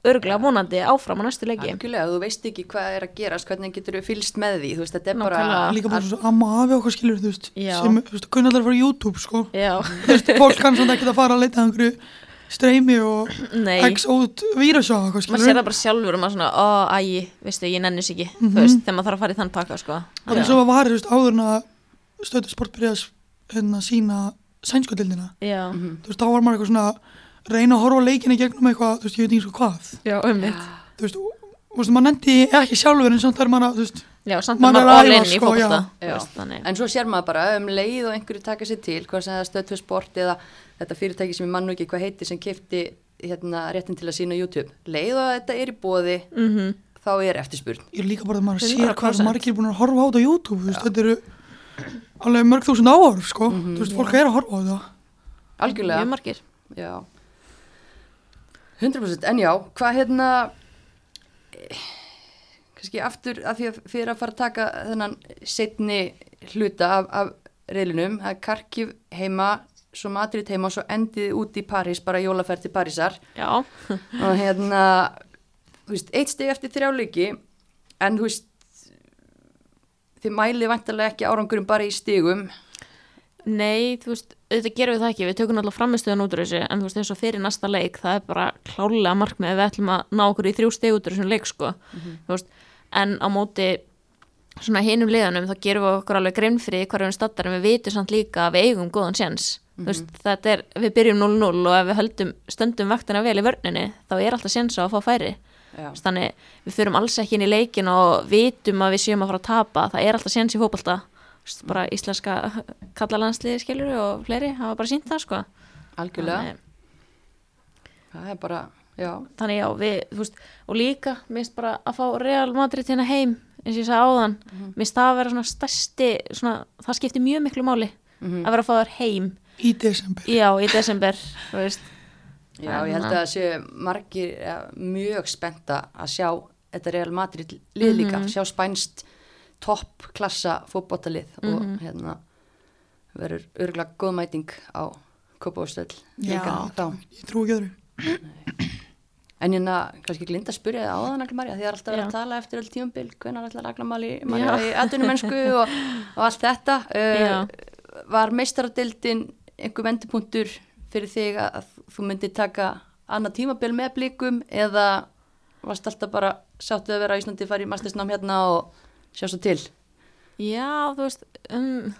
örglega vonandi áfram á næstu leiki. Algjörlega, þú veist ekki hvað er að gerast, hvernig getur þú fylst með því, þú veist, þetta er Nákvæmlega. bara... Líka bara svo amma afi okkar skilur, þú veist, Já. sem, þú veist, kunna allir að fara á YouTube, sko. já, Þú veist, fólk kann samt ekki að fara að leita að einhverju streymi og út vírusa maður sér það bara sjálfur og maður svona, ó, æ, veistu, ég nennis ekki. Mhm. þú veist, þegar maður þarf að fara í þann pakka, sko. Og eins og var, þú veist, áður en að stöðu sport byrjaði að hérna, sína Mhm. Þú veist, þá var maður eitthvað svona reyna að horfa á leikinni gegnum eitthvað, þú veist, ég veit ekki svo hvað. já, um mitt Þú veist, og, maður nefndi ekki sjálfur en samt er maður að, þú veist, já, samt Maður er maður æfa, in í sko, þannig En svo sér maður bara um leið og einhverju taka sér til, hvað sem það stöð fyrir sport eða þetta fyrirtæki sem ég mann nú ekki hvað heiti sem kefti hérna réttin til að sína YouTube. Leið og þetta er í bóði, mm þá er eftirspurn. ég er líka bara að maður sér 100%. hvað margir er búin að horfa á þetta YouTube, þú veist, þetta eru alveg mörg þúsund áhör, sko. Þú veist, fólk er að horfa á þetta. Algjörlega. mjög margir Já 100% en já, hvað hérna kannski aftur af því að fyrir að fara að taka þennan setni hluta af, af reylinum, það er Karkiv heima svo Madrid heima og svo endið út í París, bara jólaferð til Parísar Já, og hérna þú veist, eitt steg eftir þrjáleiki en þú veist þið mælið vantarlega ekki árangurum bara í stigum. Nei, þú veist, auðvitað gerum við það ekki, við tökum alltaf framistöðan út úr þessu, en þú veist, eins og fyrir næsta leik, það er bara klálega markmið ef við ætlum að ná okkur í þrjú steg út úr þessum leik, sko, þú veist, en á móti svona hinum liðanum, þá gerum við okkur alveg grein fyrir hvað erum stattar, en við vitum samt líka að við eigum góðan séns, þú veist, þetta er, við byrjum 0-0 og ef við höldum stöndum vaktina vel í vörninni, þá er alltaf séns á að fá færi, þannig við fyrum alls ekki inn í leikin og vitum að við séum að fara að tapa. Það er alltaf séns í veist, bara íslenska [LAUGHS] kallalandsliði skilur og fleiri hafa bara sínt það sko. Algjörlega, þannig, það er bara já, þannig já, við, þú veist og líka, minnst bara að fá Real Madrid hérna heim, eins og ég sagði áðan. Minnst það að vera svona stærsti svona, það skiptir mjög miklu máli Mhm. að vera að fá þær heim. Í desember. Já, í desember, [LAUGHS] þú veist já, ég held að það sé margir ja, mjög spenta að sjá þetta Real Madrid lið líka sjá spænst toppklassa fótboltalið og hérna verður örgulega góð mæting á Kópavóðstöld líka. Já. þá ég trú ekki öðru. En hérna, kannski glinda að spyrja þið áðan Agla Marja, því það er alltaf verið að tala eftir öll tíumbil, ætlar Agla Marja Já. í atvinnumennsku og, og allt þetta. Uh, var meistaradildin einhver vendipunktur fyrir þig að þú myndir taka annað tímabil með blikum eða varst alltaf bara sáttu að vera á Íslandi farið í mastersnám hérna og sjá svo til? Já, þú veist, um,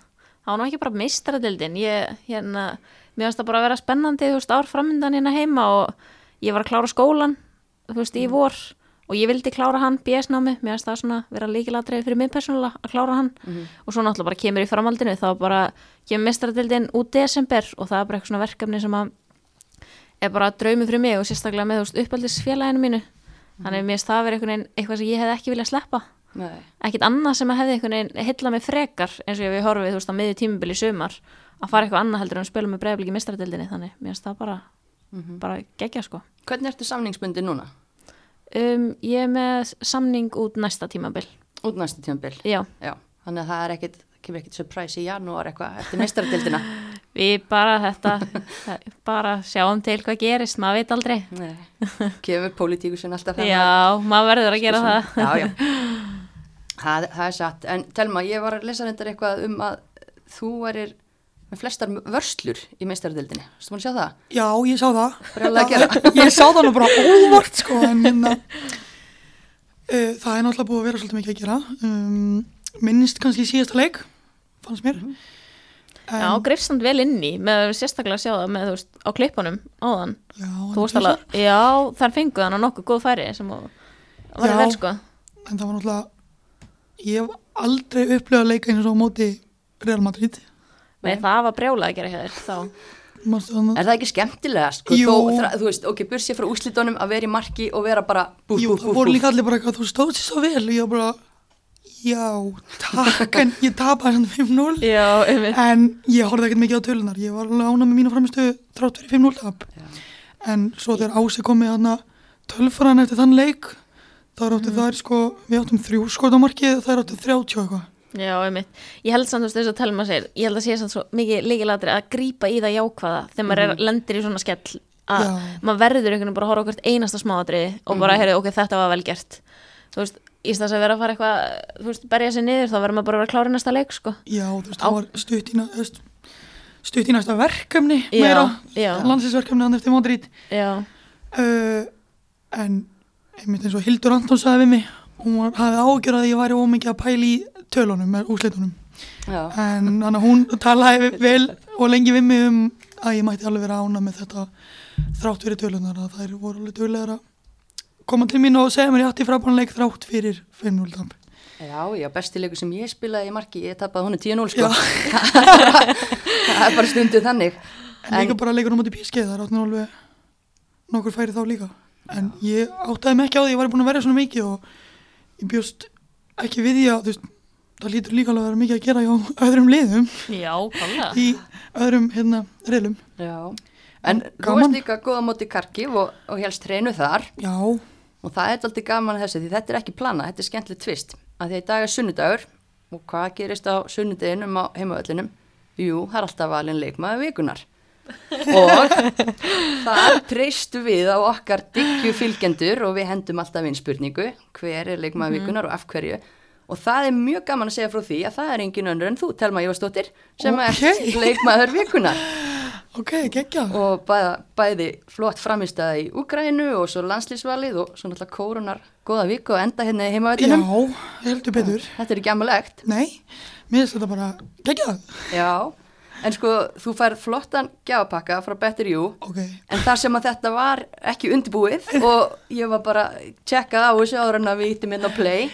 það var nú ekki bara meistaradildin, ég, hérna, mér finnst það bara að vera spennandi, þú veist, ár framöndan hérna heima og ég var að klára skólan, þú veist, í vor. og ég vildi klára hann BS-námi, mér finnst það svona vera líkilatreið fyrir mig persónulega að klára hann. Og svo náttúrulega bara kemur í framhaldinu, þá bara kemur meistaradildin út desember og það er bara eitthvað svona verkefni sem að er bara draumi fyrir mig og sérstaklega með, veist, uppaldisfélaginu mínu, þannig mér finnst það vera eitthvað, eitthvað sem ég hef ekki viljað sleppa. Ekkit annað sem að hefði heilla mig frekar eins og ég við horfið þú veist á miðju tímubili sumar að fara eitthvað annað heldur en að spila með bregðarbliki mistradeldinni þannig mér finnst það bara, bara gegja sko. Hvernig ertu samningsbundi núna? Um, ég er með samning út næsta tímabil. Út næsta tímabil? já, Já, þannig að það er ekkit, kemur ekkit surprise í janúar eitthvað eftir meistaradildina. [LAUGHS] við bara þetta það- [LAUGHS] bara sjáum til hvað gerist maður veit aldrei. Nei, kemur pólitíkusin alltaf fram já, maður verður að gera það. Já, já. [LAUGHS] Það, það er satt, en Telma, ég var að lesa reyndar eitthvað um að þú erir með flestar vörslur í meistaradildinni, Vistu búin að sjá það? já, ég sá það. Að [LAUGHS] ég sá það nú bara óvart sko en hérna uh, það er náttúrulega búið að vera svolítið mikið að gera. Um, minnst kannski síðasta leik fannst mér. Mhm. já, greifstand vel inn í með sérstaklega að sjá það með þú veist á klippunum áðan. Já, þú veist alveg, já, þar fenguð hann á nokkuð góð færi sem var Já. vel sko. en það var náttúrulega ég hef aldrei upplifað að leika eins og á móti Real Madrid Nei, það var brjálað að gera hjá þér þá. Er það ekki skemmtilegast? Sko, Jú. þó, þú veist, ok, bursið frá úslitunum að vera í marki og vera bara búf, Jú, það voru líka allir bara eitthvað, þú stóð sér svo vel. Og ég bara, já, takk, en ég tapaði svona 5-0 Já, einmitt. en ég horfði ekkert mikið á tölunar, ég var alveg ánað með mínu framistu þrátt fyrir 5-0 tap. En svo þegar Ási kom með hana tölfran eftir þann leik þá áttu þær sko, við áttum þrjú skot á markið þær áttu 30 og eitthvað Já, einmitt. Ég held samt þú veist þess að telma sér, ég held að sé samt svo mikið líkilatri að grípa í það jákvæða þegar maður er, lendir í svona skell að Já. maður verður einhvern veginn bara að horfa okkur einasta smáatriði og bara, heyrðu, ok, þetta var vel gert. Þú veist, í þess að vera að fara eitthvað, þú veist, berja sér niður, þá verður maður bara að vera klárið næsta leik, sko. já, þú veist, Á- það var stutt í, næ- þú veist, stutt í næsta verkefni Já, meira, landsinsverkefni hann eftir Madrid Já, uh, en einmitt eins og Hildur Anton sagði við mig hún var, hafði ágjör að ég væri ómikið að pæla í tölunum, Já, en að hún talaði vel og lengi við mig um að ég mætti alveg vera ána með þetta þrátt fyrir tölunar að þær voru alveg tölulegar að koma til mín og segja mér ég átti frábænleik þrátt fyrir 5-0 tamp já, já, bestileikur sem ég spilaði í marki, ég tapaði hún 10-0 sko. [LAUGHS] það er bara stundu þannig. en líka bara leikur um átti pískið þar áttin alveg nokkur færi þá líka. En ég áttaði mig ekki á því ég var búin að verja svona mikið og ég bjóst ekki við því að þú veist, það lítur líka alveg að vera mikið að gera hjá öðrum liðum. Já, í öðrum hérna reilum Já, en þú varst líka góða móti Karkif og, og helst hreinu þar. Já, og það er alltaf gaman að þessu því þetta er ekki plana, þetta er skemmtilegt tvist. Að því að í dag er sunnudagur. Og hvað gerist á sunnudeginum á heimaöllinum? Jú, það er alltaf valin leikmaður vikunar og [LAUGHS] það treystu við á okkar diggju fylgjendur og við hendum alltaf inn spurningu hver er leikmaður vikunar og af hverju og það er mjög gaman að segja frá því að það er engin önnur en þú, Telma Jósdóttir sem Ok. er leikmaður vikunar [LAUGHS] Ok, geggjað. og bæða, bæði flott framistæða í Úgrænu og svo landslýsvalið og svo náttúrulega kórunar góða viku og enda hérna í Já, heimavellinum heldur betur. þetta er ekki amalegt Nei, mér finnst þetta bara geggjað. já, en sko þú fær flottan gjafapakka frá Better You Ok, en þar sem að þetta var ekki undirbúið og ég var bara tjekkað á þessu áður en að við íttum hérna á play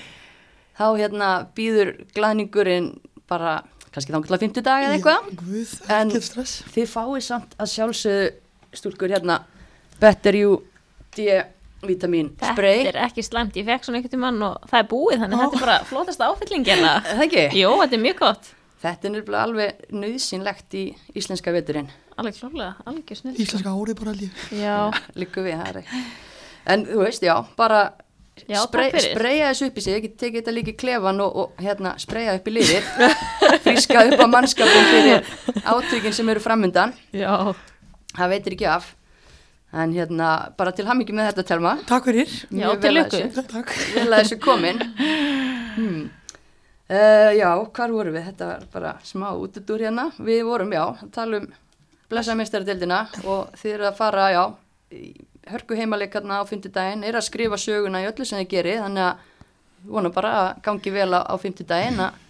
þá hérna býður glaðningurinn bara kannski þá til að 50 dag eða eitthvað En- þið fáið samt að sjálfsögðu stúlkur hérna Better You D-vitamin spray Þetta er ekki slæmt, ég fekk svona einhvern tímann og það er búið, þannig að þetta er bara flótasta áfyllingina. [LAUGHS] Er það ekki? Jó, þetta er mjög gott. Þetta er nefnilega alveg nöðsynlegt í íslenska veturinn Alveg klárlega, alveg snill. Íslenska árið bara ég. Já, [LAUGHS] líku við það er ekki. en þú veist, já, bara Já, fyrir. spraya þessu upp í sig, tekið þetta líka í klefan og, og hérna spraya upp í liðið [LAUGHS] fríska upp á mannskapin fyrir átökin sem eru framundan já. það veitir ekki af en hérna, bara til hammingi með þetta telma Takk fyrir. Já, til þessu- Takk. vel að þessu komin hmm. uh, já, hvar vorum við þetta var bara smá útudur hérna við vorum, já, að tala um blessameistaradeildina og þið eru að fara, já hörku heimalekarna á fymtudaginn er að skrifa söguna í öllu sem þið gerir þannig að vona bara að gangi vel á, á fymtudaginn að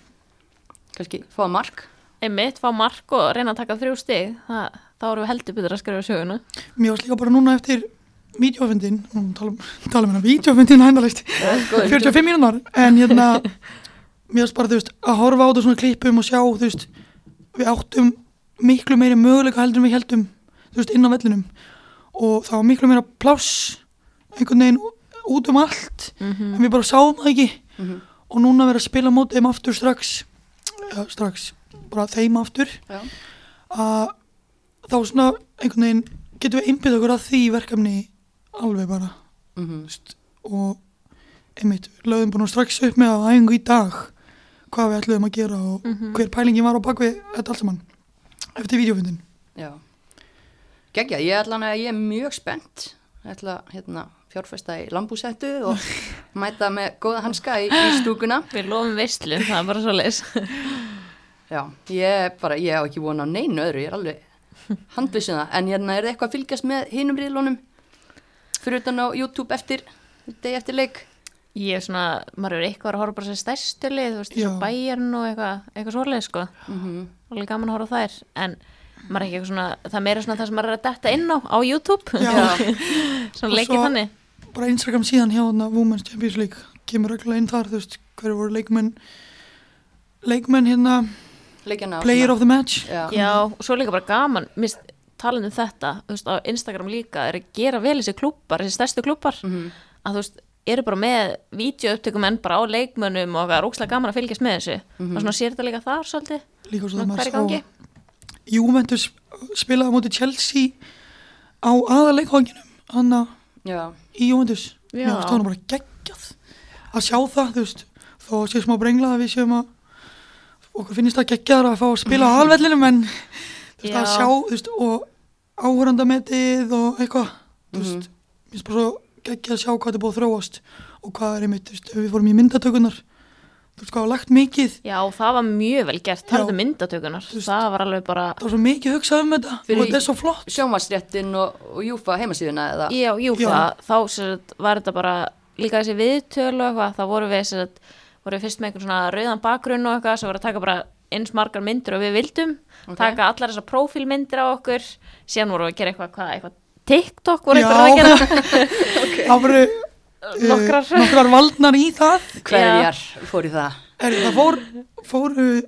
kannski fá mark. Einmitt, fá mark og reyna að taka þrjú stig, það, þá erum við heldur betur að skrifa söguna. Mér varst líka bara núna eftir vídeofundin, nú tala um, tala um hérna vídeofundin hændalegt, góður 45 mínúnar, en hérna, mér varst bara, þú veist, að horfa á þetta svona klippum og sjá, þú veist, við áttum miklu meiri möguleika heldur en við heldum, þú veist, inn á vellinum og það var miklu meira pláss einhvern veginn út um allt, en við bara sáum það ekki. Mhm. og núna verið að spila á móti þeim aftur strax, ja, strax, bara þeim aftur, að þá svona einhvern veginn getum við einbytt okkur að því verkefni alveg bara. Mhm. veist, og einmitt lögðum búin strax upp með að æfingu í dag hvað við ætluðum að gera og hver pælingin var á bakvið þetta allt saman eftir vídeofundin Já. Gekkja, ég að ég er mjög spennt. Ég ætla hérna fjárfesta í lambúsettu og [LAUGHS] mæta með góða hanska í, í stúkuna. Við lofum veistlu, það er bara svo leis. [LAUGHS] Já, ég er bara, ég hef ekki vona á neinu öðru, ég er alveg handvisum það. En hérna, er það eitthvað að fylgjast með hinum riðlunum fyrir utan á YouTube eftir, degi eftir leik? Ég er svona, maður er eitthvað að horfa bara sér stærstu lið, þú veist, bæjarn og eitthvað, eitthvað svoleið, sko. Mm Alveg gaman að horfa þær, en maður er ekki eitthvað svona, það meira svona það sem maður er að detta inn á, á YouTube. [LAUGHS] Svona leikið þannig. bara Instagram síðan hjá þarna Women's Champions League kemur reglulega inn þar þú veist hverju voru leikmenn leikmenn hérna Leikjana player svona- of the match Já. Já, og svo líka bara gaman, mist, talandi um þetta, þú veist, á Instagram líka, er að gera vel þessi klúppar, þessi stærstu klúppar, Mhm. að þú veist, eru bara með vídeoupptökum en bara á leikmönnum og það er ókslega gaman að fylgjast með þessu. Og svona sér þetta líka þar svolítið, líka svo svona það maður sá Juventus spilaði móti Chelsea á aðaleikvanginum hann Já, í Juventus. Mér stóðum bara geggjað. Að sjá það þú veist þó sé smá brengla að við séum að okkur finnst það geggjaðar að fá að spila á [LAUGHS] alvellinum en þú veist að Já. sjá þú veist og áhörandametið og eitthvað þú veist, Mhm. mér finnst bara svo geggjað að sjá hvað þetta búið að þróast og hvað er einmitt, þú veist, við fórum í myndatökunar þú veist hvað var lagt mikið. Já, það var mjög vel gert, það er myndatökunar, veist- það var alveg bara, það var svo mikið hugsað um þetta. Og þetta er svo flott. Sjónvarsréttin og, og Júfa heimasíðuna eða? já, jú, Já. þá sem sagt, var þetta bara líka þessi viðtölu og eitthvað, þá voru við, sem sagt, voru við fyrst með einhvern svona rauðan bakgrunn og eitthvað, svo voru að taka bara eins margar myndir og við vildum, Ok. taka allar þessar prófílmyndir á okkur, síðan voru við að gera eitthvað, hvað, eitthvað TikTok voru eitthvað að gera, [LAUGHS] það voru uh, Nokkrar. nokkrar valdnar í það. Hverjar fór í það? er, það fór, fór uh,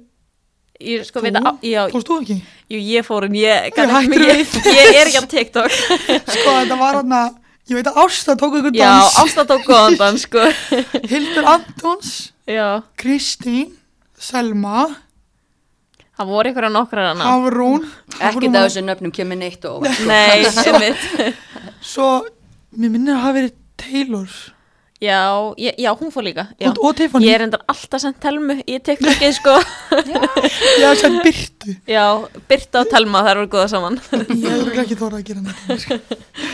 ég sko veit að, já, fórst þú ekki? jú, ég fór en ég, Ég ekki við. ég er ekki á TikTok, [LAUGHS] sko þetta var hann að ég veit að Ásta tók ykkur já, dans. Ásta tók góðan dans, sko, [LAUGHS] Hildur Antons, já, Kristín Selma, það voru eitthvað nokkrar hana, Hafrún. Ekkert af þessu nöfnum kemur neitt og nei, einmitt, svo, mér minnir að hafa verið Taylor? Já, ég, já, hún fór líka já. og, og Tiffany, Ég er endar alltaf sendt telmu í TikTokið sko. [LAUGHS] Hef sett byrtu Já, Birta og Telma þær voru góða saman. Ég hefur ekki þóra að gera neitt sko.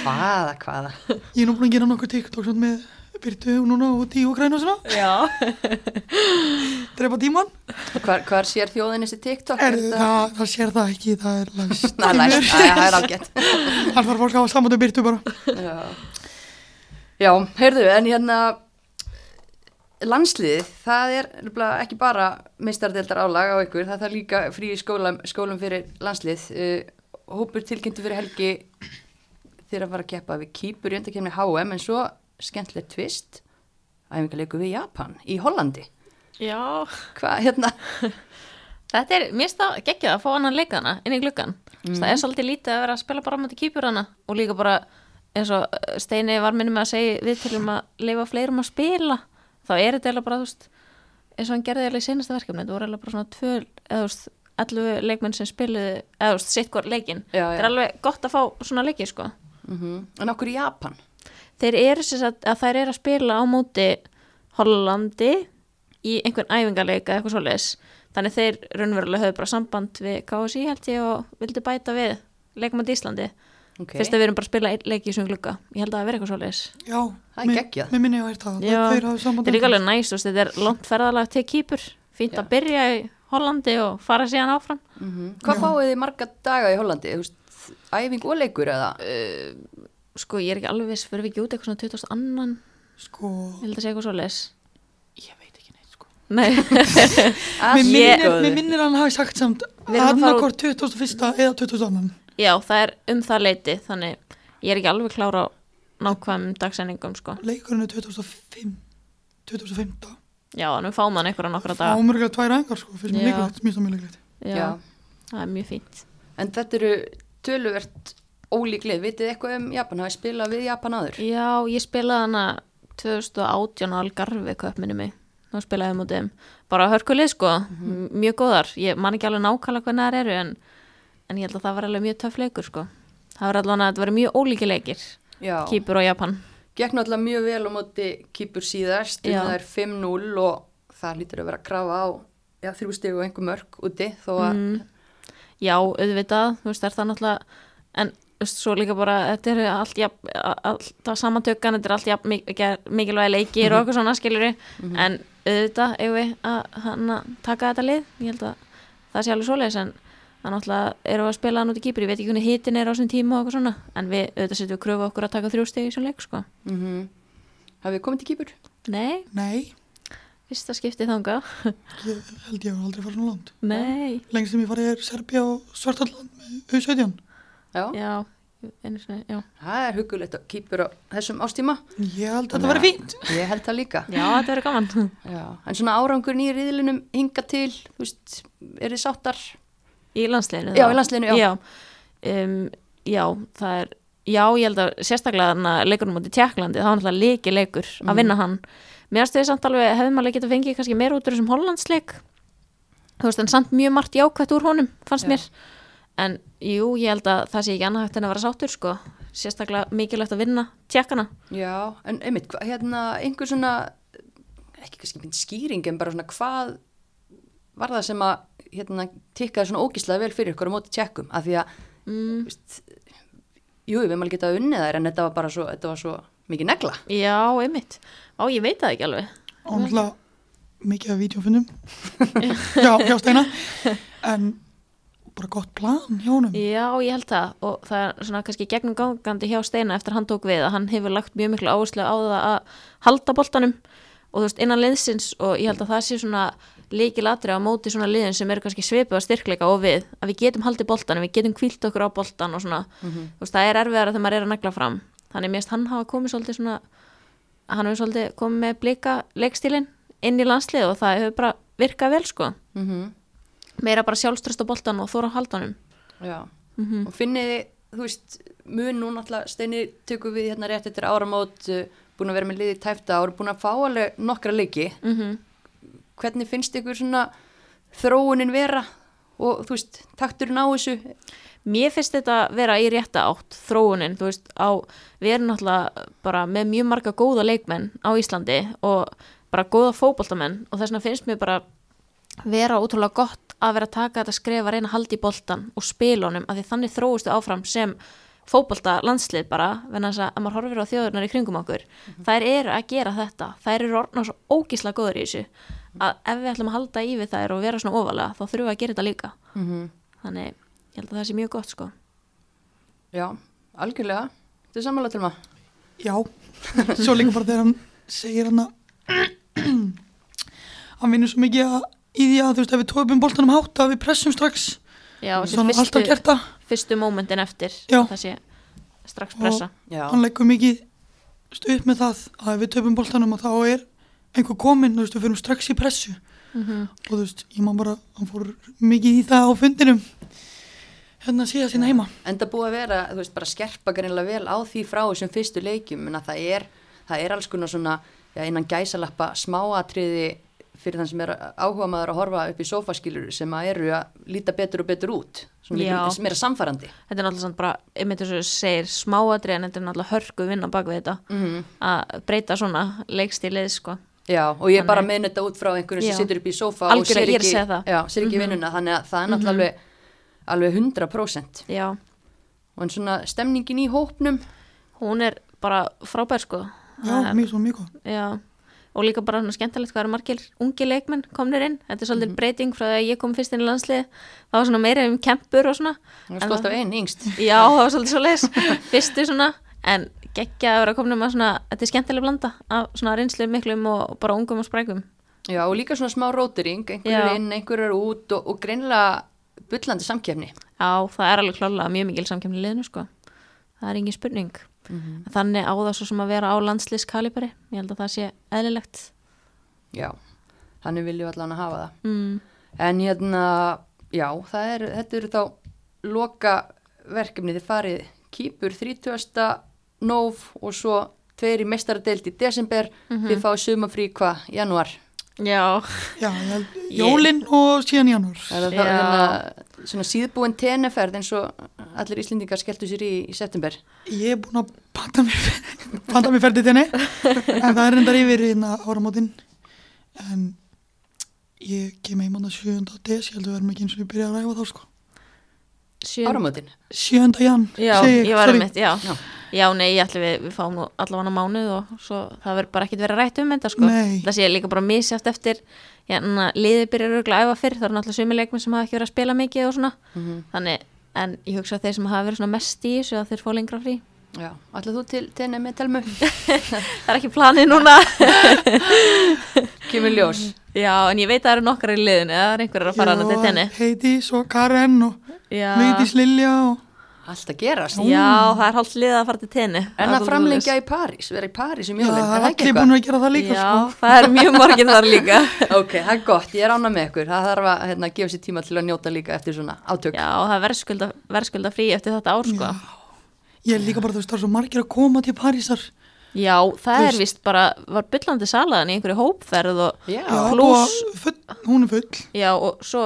Hvaða, hvaða? ég er nú búin að gera nokkuð TikTok með byrtu og núna og tíu og græn og svona. Já. Drepa tíman, Hvar, hvar sér þjóðin þessi TikTok? er, það, það sér það ekki það er læst. Það er læst, það er ágætt. það þarf fólk að hafa saman byrtu bara. Já, Já heyrðu, en hérna landsliðið, það er ekki bara meistardeldar álag á ykkur, það er líka frí í skólum, fyrir landslið. Uh, hópur tilkynntu fyrir helgi þegar að fara að keppa við Kýpur í undakefni HM, en svo skemmtilegt tvist, æfingarleiku við Japan í Hollandi. Já Hvað, hérna? [LAUGHS] Þetta er, mér finnst það geggjað að fá annan leikana inn í gluggan mm. það er svolítið lítið að vera að spila bara á mæti kýpur hana og líka bara eins og Steini var minni með að segja við til um að leifa fleirum að spila þá er þetta eiginlega bara, þú veist eins og hann gerði eiginlega í senasta verkefni þetta voru eiginlega bara svona tvö, eða þú veist 11 leikmenn sem spiluðu, eða þú veist, sitt hvort leikin þetta er alveg gott að fá svona leiki, sko. Mm En okkur í Japan? þeir eru sem sagt að þær eru að spila á móti Hollandi í einhvern æfingarleika eða eitthvað svoleiðis. Þannig þeir raunverulega höfðu bara samband við KSI held ég og vildu bæta við leikum á Íslandi Okay. fyrst að við erum bara að spila einn leik í þessum glugga ég held að það veri eitthvað svoleiðis já, Það er mér- geggjað. mér minni ég að hægt það Já, þeir hafa samband þetta er líka alveg næst, þetta er langt ferðalag til Kýpur fínt Já. að byrja í Hollandi og fara síðan áfram Mm Hvað fáið þið marga daga í Hollandi? Æfing og leikur eða? sko ég er ekki alveg viss, fyrir við ekki út eitthvað svona 2000 annan, sko, ég held að segja eitthvað svoleiðis ég veit ekki neitt sko Nei, Ah, mér ég- minnir, minnir að hann hafi sagt samt annarkort 2001. eða 2002. já, það er um það leiti þannig ég er ekki alveg klára á nákvæmum dagsendingum sko. leikurinn er 2005 2015 já, þannig við fáum hann einhverja nokkra daga ámörgulega tvær engar sko, fyrst mér Já. líklegt, mjög mjög líklegt já, Já. það er mjög fínt En þetta eru töluvert ólíklið. Vitið eitthvað um Japan? Hafið spilað við Japan áður? já, ég spilaði hana 2018 á Algarve köpminni mig þá spilaði ég mútið bara hörkulið sko, Mhm. mjög góðar ég man ekki alveg nákvæmlega hvernig það eru en, en ég held að það var alveg mjög töff leikur sko. það var alveg að þetta var mjög ólíki leikir Já. Kýpur og Japan Gekk náttúrulega mjög vel á móti Kýpur síðast. Já. Það er 5-0 og það lítur að vera að krafa á já, þrjú stig og einhver mörg úti þó að mm. já, auðvitað, þú veist, það er það náttúrulega en svo líka bara þetta er allt, alltaf samantökan þetta er allt jafn, mik mikilvægi leikir og eitthvað svona skiljuri en auðvitað eigum við að hana, taka þetta lið, ég held að það sé alveg svoleiðis en það náttúrulega erum við að spila hann út í Kýpur, ég veit ekki hvernig hitin er á þessum tíma og eitthvað svona, en við auðvitað setjum við kröfu okkur að taka þrjú stegi í þessum leik, sko mm Hafið þið komið til Kýpur? Nei, nei, fyrsta skipti þanga ég held ég hef aldrei farið svona langt Nei, lengst sem ég farið er Serbia og Svartalland með U17 Já. já, sinni, já Það er hugulegt að Kýpur á þessum ástíma. ég held að þetta verið fínt Ég held það líka. Já, þetta verður gaman Já. En svona árangur nýjir riðlinum hinga til, þú veist, er þið sáttar? Í landsliðinu Já, í landsliðinu, já. Já, um, já það er Já, ég held að sérstaklega þarna leikurinn mútið Tjekklandi, það var náttúrulega leiki leikur Mhm. að vinna hann. Mér þið samt alveg hefðum alveg getað fengið kannski meira út úr þessum Hollandsleik þú veist, en samt mjög margt jákvætt úr honum fannst Já. mér, en jú, ég held að það sé ekki annað hægt en að vera sáttur sko, sérstaklega mikilvægt að vinna Tjekkana. Já, en einmitt, hérna, einhver svona, ekki kannski mynd skýring, en bara svona hvað var það sem að hérna, tikkaði svona ógíslega vel fyrir ykkur á móti tjekkum, af því að, Mm. veist, jú, við maður geta unnið þær, en þetta var bara svo, þetta var svo mikið negla. Já, einmitt. Á, ég veit það ekki alveg. náttúrulega mikið af videofundum já, hjá Steina en bara gott plan hjá honum Já, ég held það og það er svona kannski gegnum gangandi hjá Steina eftir hann tók við að hann hefur lagt mjög miklu áherslu á það að halda boltanum og þú veist innan liðsins og ég held að það sé svona líkilatri á móti svona liðin sem eru kannski svipu að styrkleika og við að við getum haldið boltanum, við getum kvílt okkur á boltan og svona, þú veist það er erfiðara þegar maður er að negla fram, þannig mérst hann hafa komið svolítið svona, hann hefur svolítið komið með blika leikstílin inn í landslið og það hefur bara virkað vel sko, Mm meira bara sjálfströst á boltan og þóra á haldanum. Já, Mhm. og finnið þið, þú veist, mun nú náttúrulega, Steini tökum við hérna rétt eftir áramót, uh, búin að vera með liði tæfta ár, búin að fá alveg nokkra leiki, mm hvernig finnst ykkur svona þróunin vera? Og þú veist, takturinn á þessu? Mér finnst þetta vera í rétta átt, þróunin, þú veist, á, við erum náttúrulega bara með mjög marga góða leikmenn á Íslandi og bara góða fótboltamenn og þess vegna finnst mér bara vera útrúlega gott að vera að taka þetta skref að reyna að halda í boltan og spila honum að því þannig þróustu áfram sem fótbolta landslið bara, venna þess að maður horfir á þjóðurnar í kringum okkur, þær eru að gera þetta, þær eru orðna svo ógísla góður í þessu, að ef við ætlum að halda í við þær og vera svona ofalega, þá þurfum við að gera þetta líka. Mm -hmm. þannig ég held að það sé mjög gott sko. Já, algjörlega. Þetta er sammála til maður Já, svo líka bara þegar hann segir hann að hann vinnur svo mikið að, í því að þú veist ef við tóðum boltanum hátt að við pressum strax. Já, það. fyrstu mómentin eftir Já. það sé strax pressa. Já, hann leggur mikið veist, upp með það að ef við töfum boltanum og þá er einhver komin, þú veist, við fyrir strax í pressu. Mm og þú veist, ég man bara hann fór mikið í það á fundinum. Hérna síðan sína heima. Enda búið að vera, þú veist, bara skerpa greinlega vel á því frá þessum fyrstu leikjum. En að það er, það er alls konar svona já, innan gæsalappa smáatriði fyrir þann sem er áhuga maður að horfa upp í sófaskilur sem að eru að líta betur og betur út. Sem er samfærandi þetta er náttúrulega samt bara, einmitt þess að þú segir smáadri en þetta er náttúrulega hörku vinna bak við þetta. Mm að breyta svona leikstílið sko Já, og ég er bara að Þannig- meina þetta út frá einhverju Já. sem situr upp í sófa Algjörlega, og sér ekki, ekki Mhm. vinnuna þannig að það er náttúrulega alveg, alveg 100% já, og en svona stemningin í hópnum? Hún er bara frábær sko. Já, er- mjög svo mjög góð já. Og líka bara svona skemmtilegt hvað eru margir ungi leikmenn komnir inn, þetta er svolítið Mhm. breyting frá því að ég kom fyrst inn í landslið það var svona meira um kempur og svona. Það er stolt það- af einn yngst. Já, það var svolítið svo leis [LAUGHS] Fyrstu svona, en geggja að vera komin með svona, þetta er skemmtileg blanda af svona reynslu miklum og bara ungum og sprækum Já, og líka svona smá rótering, einhverjur inn, einhverjur út og, og greinlega bullandi samkefni. Já, það er alveg klálega mjög mikil samkemni liðinu sko Það er engin spurning Mhm. Þannig á það svo sem að vera á landsliðskalibari Ég held að það sé eðlilegt Já, þannig viljum við allan að hafa það. mm. En hérna, já, er, þetta eru þá loka verkefni þið farið kýpur 30. nóf og svo tveir í mestaradeild í desember, þið fáið sumafrí hvað, januar. Já, já, [LAUGHS] ég held, jólin og síðan í janúar Er það hérna, svona síðbúin teneferð eins og allir Íslendingar skelltu sér í, í september? ég er búin að panta mér [LAUGHS] panta mér ferðið þenni en það er reyndar yfir hérna áramótin en ég kem heim hann að 7. des ég held að við verðum ekki eins og við byrja að ræfa þá sko Áramótin? 7. jan Já, segi ég var um mitt, já. Já. Já nei, við, við fáum nú allavega mánuð og svo það verður bara ekkit verið rætt um þetta sko. Það sé líka bara misjátt eftir liðið byrjar örgulega að æfa fyrr það eru náttúrulega sumi leikmenn sem hafa ekki verið að spila mikið og svona, Mhm. þannig, en ég hugsa að þeir sem hafa verið mest í þessu að þeir fá lengra frí Já, allir þú til tene með telmu? [LAUGHS] það er ekki planið núna [LAUGHS] Kemur ljós. já, en ég veit að það eru nokkar í liðinu það er einhverjar að fara hana til tenni Heidís og Karen og Vigdís Lilja og Allt að gerast. já, það er hálft liðið að fara til tenni En að framlengja í París, vera í París um já, jólinn, það er það ekki búin að gera það líka já, sko. það er mjög margir þar líka. [LAUGHS] Ok, það er gott, ég er ána með ykkur, það þarf að hérna, gefa sér tíma til að njóta líka eftir svona átök. já, það er verðskulda, verðskulda frí eftir þetta ár sko. Ég er líka bara þú veist það er svo margir að koma til Parísar. Já, það er vist bara, var byllandi salaðan í einhverju hópferð og, Já, já, plús- og full, hún er full. Já, og svo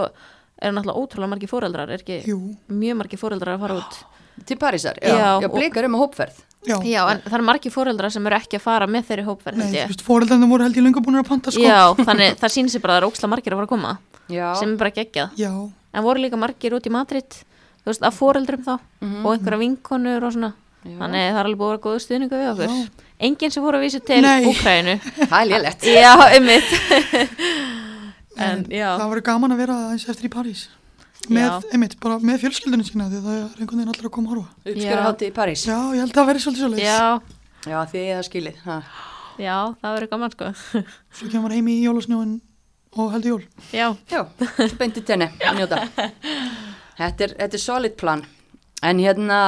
er náttúrulega ótrúlega margir fóreldrar, er ekki jú, mjög margir fóreldrar að fara út. til Parísar, já, Já, já, og- blikar um að hópferð. já, Já, en það er margir fóreldrar sem eru ekki að fara með þeirri hópferð, nei, þú veist fóreldarnir voru held ég lengur búin að panta sko Já, þannig það sýnir sig bara að það er óksla margir að fara að koma, Já, sem er bara geggjað. já, En voru líka margir út í Madrid, þú veist, af fóreldrum þá Mhm. og einhverja vinkonur og svona. Já. Þannig það er alveg búið að vera góðu stuðningu við okkur. Já. Enginn sem fóru að vísa til. Úkrænu. [LAUGHS] en, já. það var gaman að vera eins eftir í París með, einmitt, bara með fjölskyldunum sína því það er einhvern veginn allir að koma að horfa Uppskjöra hátti í París. já, ég held að það veri svolítið svolítið Já, Já, því ég það skilið. Ha. já, það verður gaman sko. svo kemur heim í jólasnjóin og heldur jól Já, Já, beinti tenni, að njóta. Þetta er, þetta er solid plan. En hérna,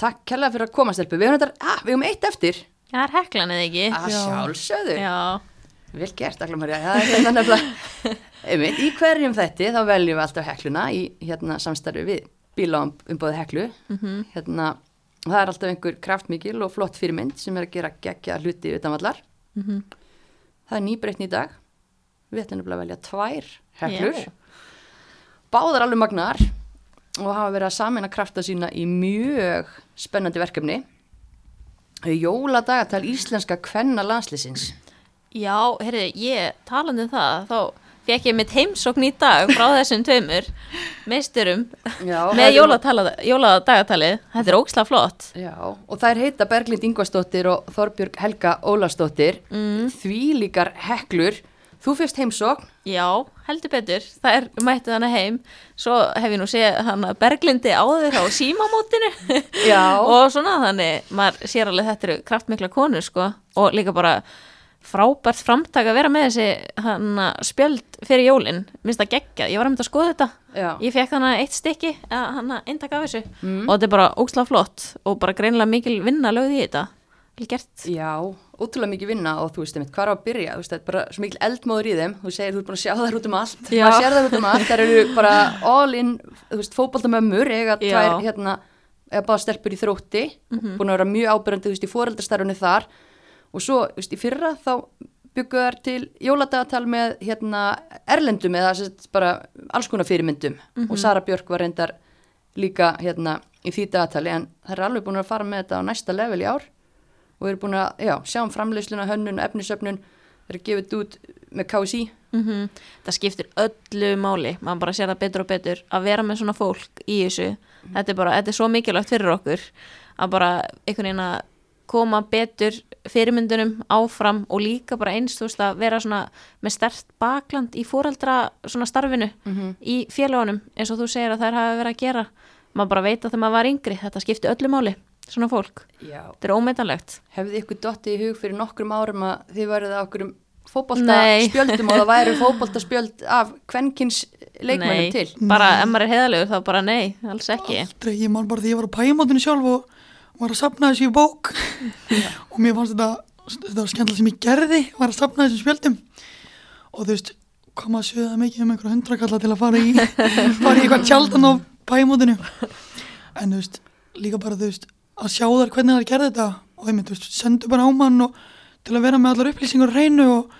takk kærlega fyrir að koma stelpu. Við höfum, eitt eftir. það er heklan eða ekki? Að Já. sjálfsögðu. Já, Vel gert, Agla Maria. Það er hérna nefnilega, [LAUGHS] einmitt, í hverjum þætti þá veljum við alltaf hekluna í hérna samstarfi við bíla um bóði heklu. mhm, Hérna, og það er alltaf einhver kraftmikil og flott fyrirmynd sem er að gera geggja hluti utanvallar. mhm. Það er nýbreytni í dag. Við ætlum nefnilega að velja tvær heklur. Já. báðar alveg magnar og hafa verið að samina krafta sína í mjög spennandi verkefni Jóladagatal íslenska kvenna landslýsins Já, heyrðu, ég talandi um það, þá fekk ég mitt heimsókn í dag frá þessum tveimur meisturum með það jóladagatalið. Þetta er óksla flott. Já, og þær heita Berglind Ingvarsdóttir og Þorbjörg Helga Ólastóttir mm. því líkar heklur þú fyrst heimsókn Já, heldur betur. Það er mættið hana heim. Svo hef ég nú séð hana Berglindi áður á símamótinu. Já. [LAUGHS] og svona þannig, maður sér alveg þetta eru kraftmikla konur, sko. Og líka bara frábært framtak að vera með þessi hana, spjöld fyrir jólin. Minnst það geggjað. Ég var að mynda að skoða þetta. Já. Ég fekk þannig eitt stykki, hana, eintak af þessu. Og þetta er bara óksla flott og bara greinilega mikil vinna lögð í þetta. Vel gert. Já, ótrúlega mikið vinna og þú veist einmitt, hvað er að byrja, þú veist, þetta er bara svo mikil eldmóður í þeim, þú segir þú ert búin að sjá þær út um allt maður sér þær út um allt, þær eru bara all in, þú veist, fótboltamömmur eiga Já. tvær, hérna, eða báða stelpur í þrótti, búin að vera mjög ábyrjandi, þú veist, í foreldarstarfunni þar og svo, veist, í fyrra þá byggu þær til jóladagatal með hérna erlendum eða sett, bara alls konar fyrirmyndum. Og Sara Björk var reyndar líka hérna í því dagatali. En þær er alveg búin að fara með þetta á næsta level í ár. Og við erum búin að já, sjá um framleysluna, hönnun efnisöfnun. Það er gefið út með KSI Mm Það skiptir öllu máli, maður bara sér það betur og betur að vera með svona fólk í þessu. Þetta er bara, þetta er svo mikilvægt fyrir okkur að bara einhvern veginn að koma betur fyrirmyndunum áfram og líka bara eins þú veist að vera svona með stert bakland í fóreldra svona starfinu í félagunum eins og þú segir að þær hafa verið að gera. Maður bara veit að þegar maður var yngri þetta skiptir öllu máli, svona fólk. Já. þetta er ómeitanlegt hefði ykkur dottið í hug fyrir nokkrum árum að þið værið að okkur um fótbolta Nei. spjöldum og það væri [LAUGHS] fótbolta spjöld af kvenkins leikmennum Nei, til? Bara ef maður er heiðalegur þá bara nei, alls ekki. Aldrei, ég man bara því ég var á pæjamótinu sjálf og var að sapna þessu í bók. Og mér fannst þetta, þetta var skemmtilega sem ég gerði, var að sapna þessum spjöldum. Og þú veist, kom að sögða mikið um einhverja hundrakalla til að fara í [LAUGHS] fara í eitthvað tjaldan á pæjamótinu en þú veist, líka bara þú veist, að sjá þar hvernig þær gerði þetta. Og þeim, þú veist, sendu bara á mann og til að vera með allar upplýsingur á hreinu og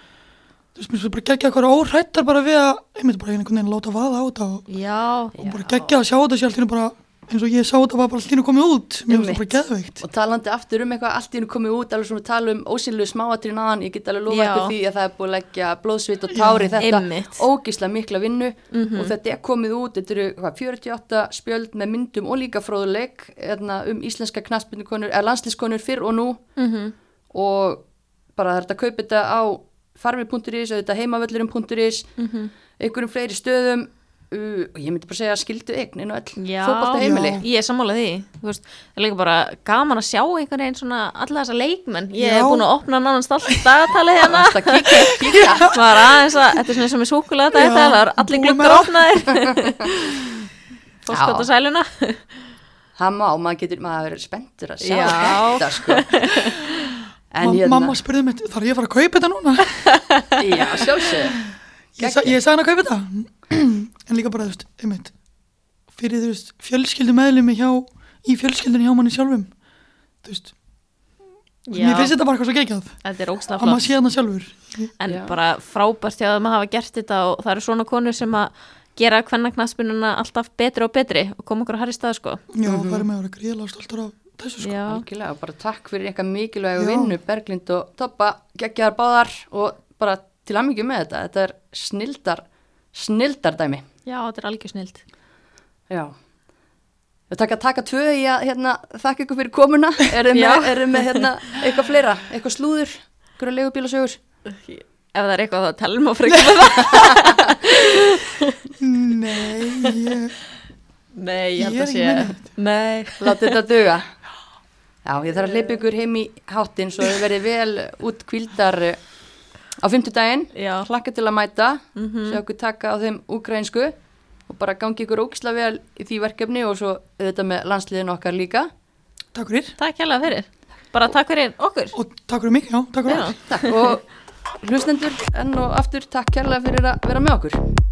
þú veist, mér finnst bara geggja eitthvað óhrættar bara við að, einmitt bara einhvern veginn láta vaða á þetta og Já, og bara geggja að sjá þetta allt í einu bara eins og ég sá þetta var bara allt í einu komið út. Mér finnst það bara geðveikt. Og talandi aftur um eitthvað allt í hennu komið út alveg svona tala um ósynlu smáatrinn aðan ég get alveg lofa ykkur því að það er búið að leggja blóðsvit og tári þetta. Ógislega mikla vinnu. Og þetta er komið út þetta eru hvað, 48 spjöld með myndum og líka fróðuleik hérna, um íslenska knaspinnukonur eða landslískonur fyrr og nú. Mhm. Og bara þetta að kaupa þetta á farmi.is þetta heimavöllurum.is Mhm. einhverjum fleiri stöðum uh, og ég myndi bara segja skildu eign inn á öll Já, fótbolta heimili ég er sammálað því þú veist, það er líka bara gaman að sjá einhvern veginn svona alla þessa leikmenn. Ég Já. hef búin að opna nánast allt dagatalið hérna. Bara [LAUGHS] aðeins að, þetta er svona eins og með súkulega dagatalið, það er allir með opnaðir. [LAUGHS] [LAUGHS] Fórskot Já. og sæluna Það má, maður getur, maður verður spenntur að sjá Já. þetta sko. En Ma hérna, mamma spurði mig, þarf ég að fara að kaupa þetta núna? Já, sjálfsög ég, sa ég sagði hann að kaupa þetta en líka bara, þú veist, einmitt fyrir, þú veist, fjölskyldu meðlumi hjá í fjölskyldunni hjá manni sjálfum þú veist, mér finnst þetta bara eitthvað svo geggjað. Þetta er ógstlega að maður sé hann sjálfur. En Já. bara frábært hjá að hafa gert þetta og það eru svona konur sem að gera kvennaknaspununa alltaf betri og betri og koma okkur að harri stað sko. Já, það er með að vera gríðlega stoltur af þessu sko. Já, Algjörlega, bara takk fyrir eitthvað mikilvægu Já. vinnu Berglind og Toppa, geggjaðar báðar og bara til aðmyggju með þetta. Þetta er snildar, snildar dæmi já, þetta er algjör snild. Já. Við taka, taka tvö í að hérna, þakka ykkur fyrir komuna. Erum [LAUGHS] með, erum með hérna, eitthvað fleira, eitthvað slúður, einhverja legubílasögur? Ef það er eitthvað að tala um og frekar með það. [LAUGHS] Nei, ég, Nei, ég held er að sé Nei. Látið þetta duga. [LAUGHS] Já, ég þarf að hleypa ykkur heim í hátinn svo þið verið vel út kvildar á fimmtudaginn. Já. hlakka til að mæta. Mhm. sjá okkur taka á þeim úgrænsku og bara gangi ykkur ógisla vel í því verkefni og svo auðvitað með landsliðin okkar líka. Takk fyrir. Takk hérlega fyrir. Bara takk fyrir okkur. Og takk fyrir mig, já, takk fyrir Já. Takk. Og hlustendur enn og aftur takk kærlega fyrir að vera með okkur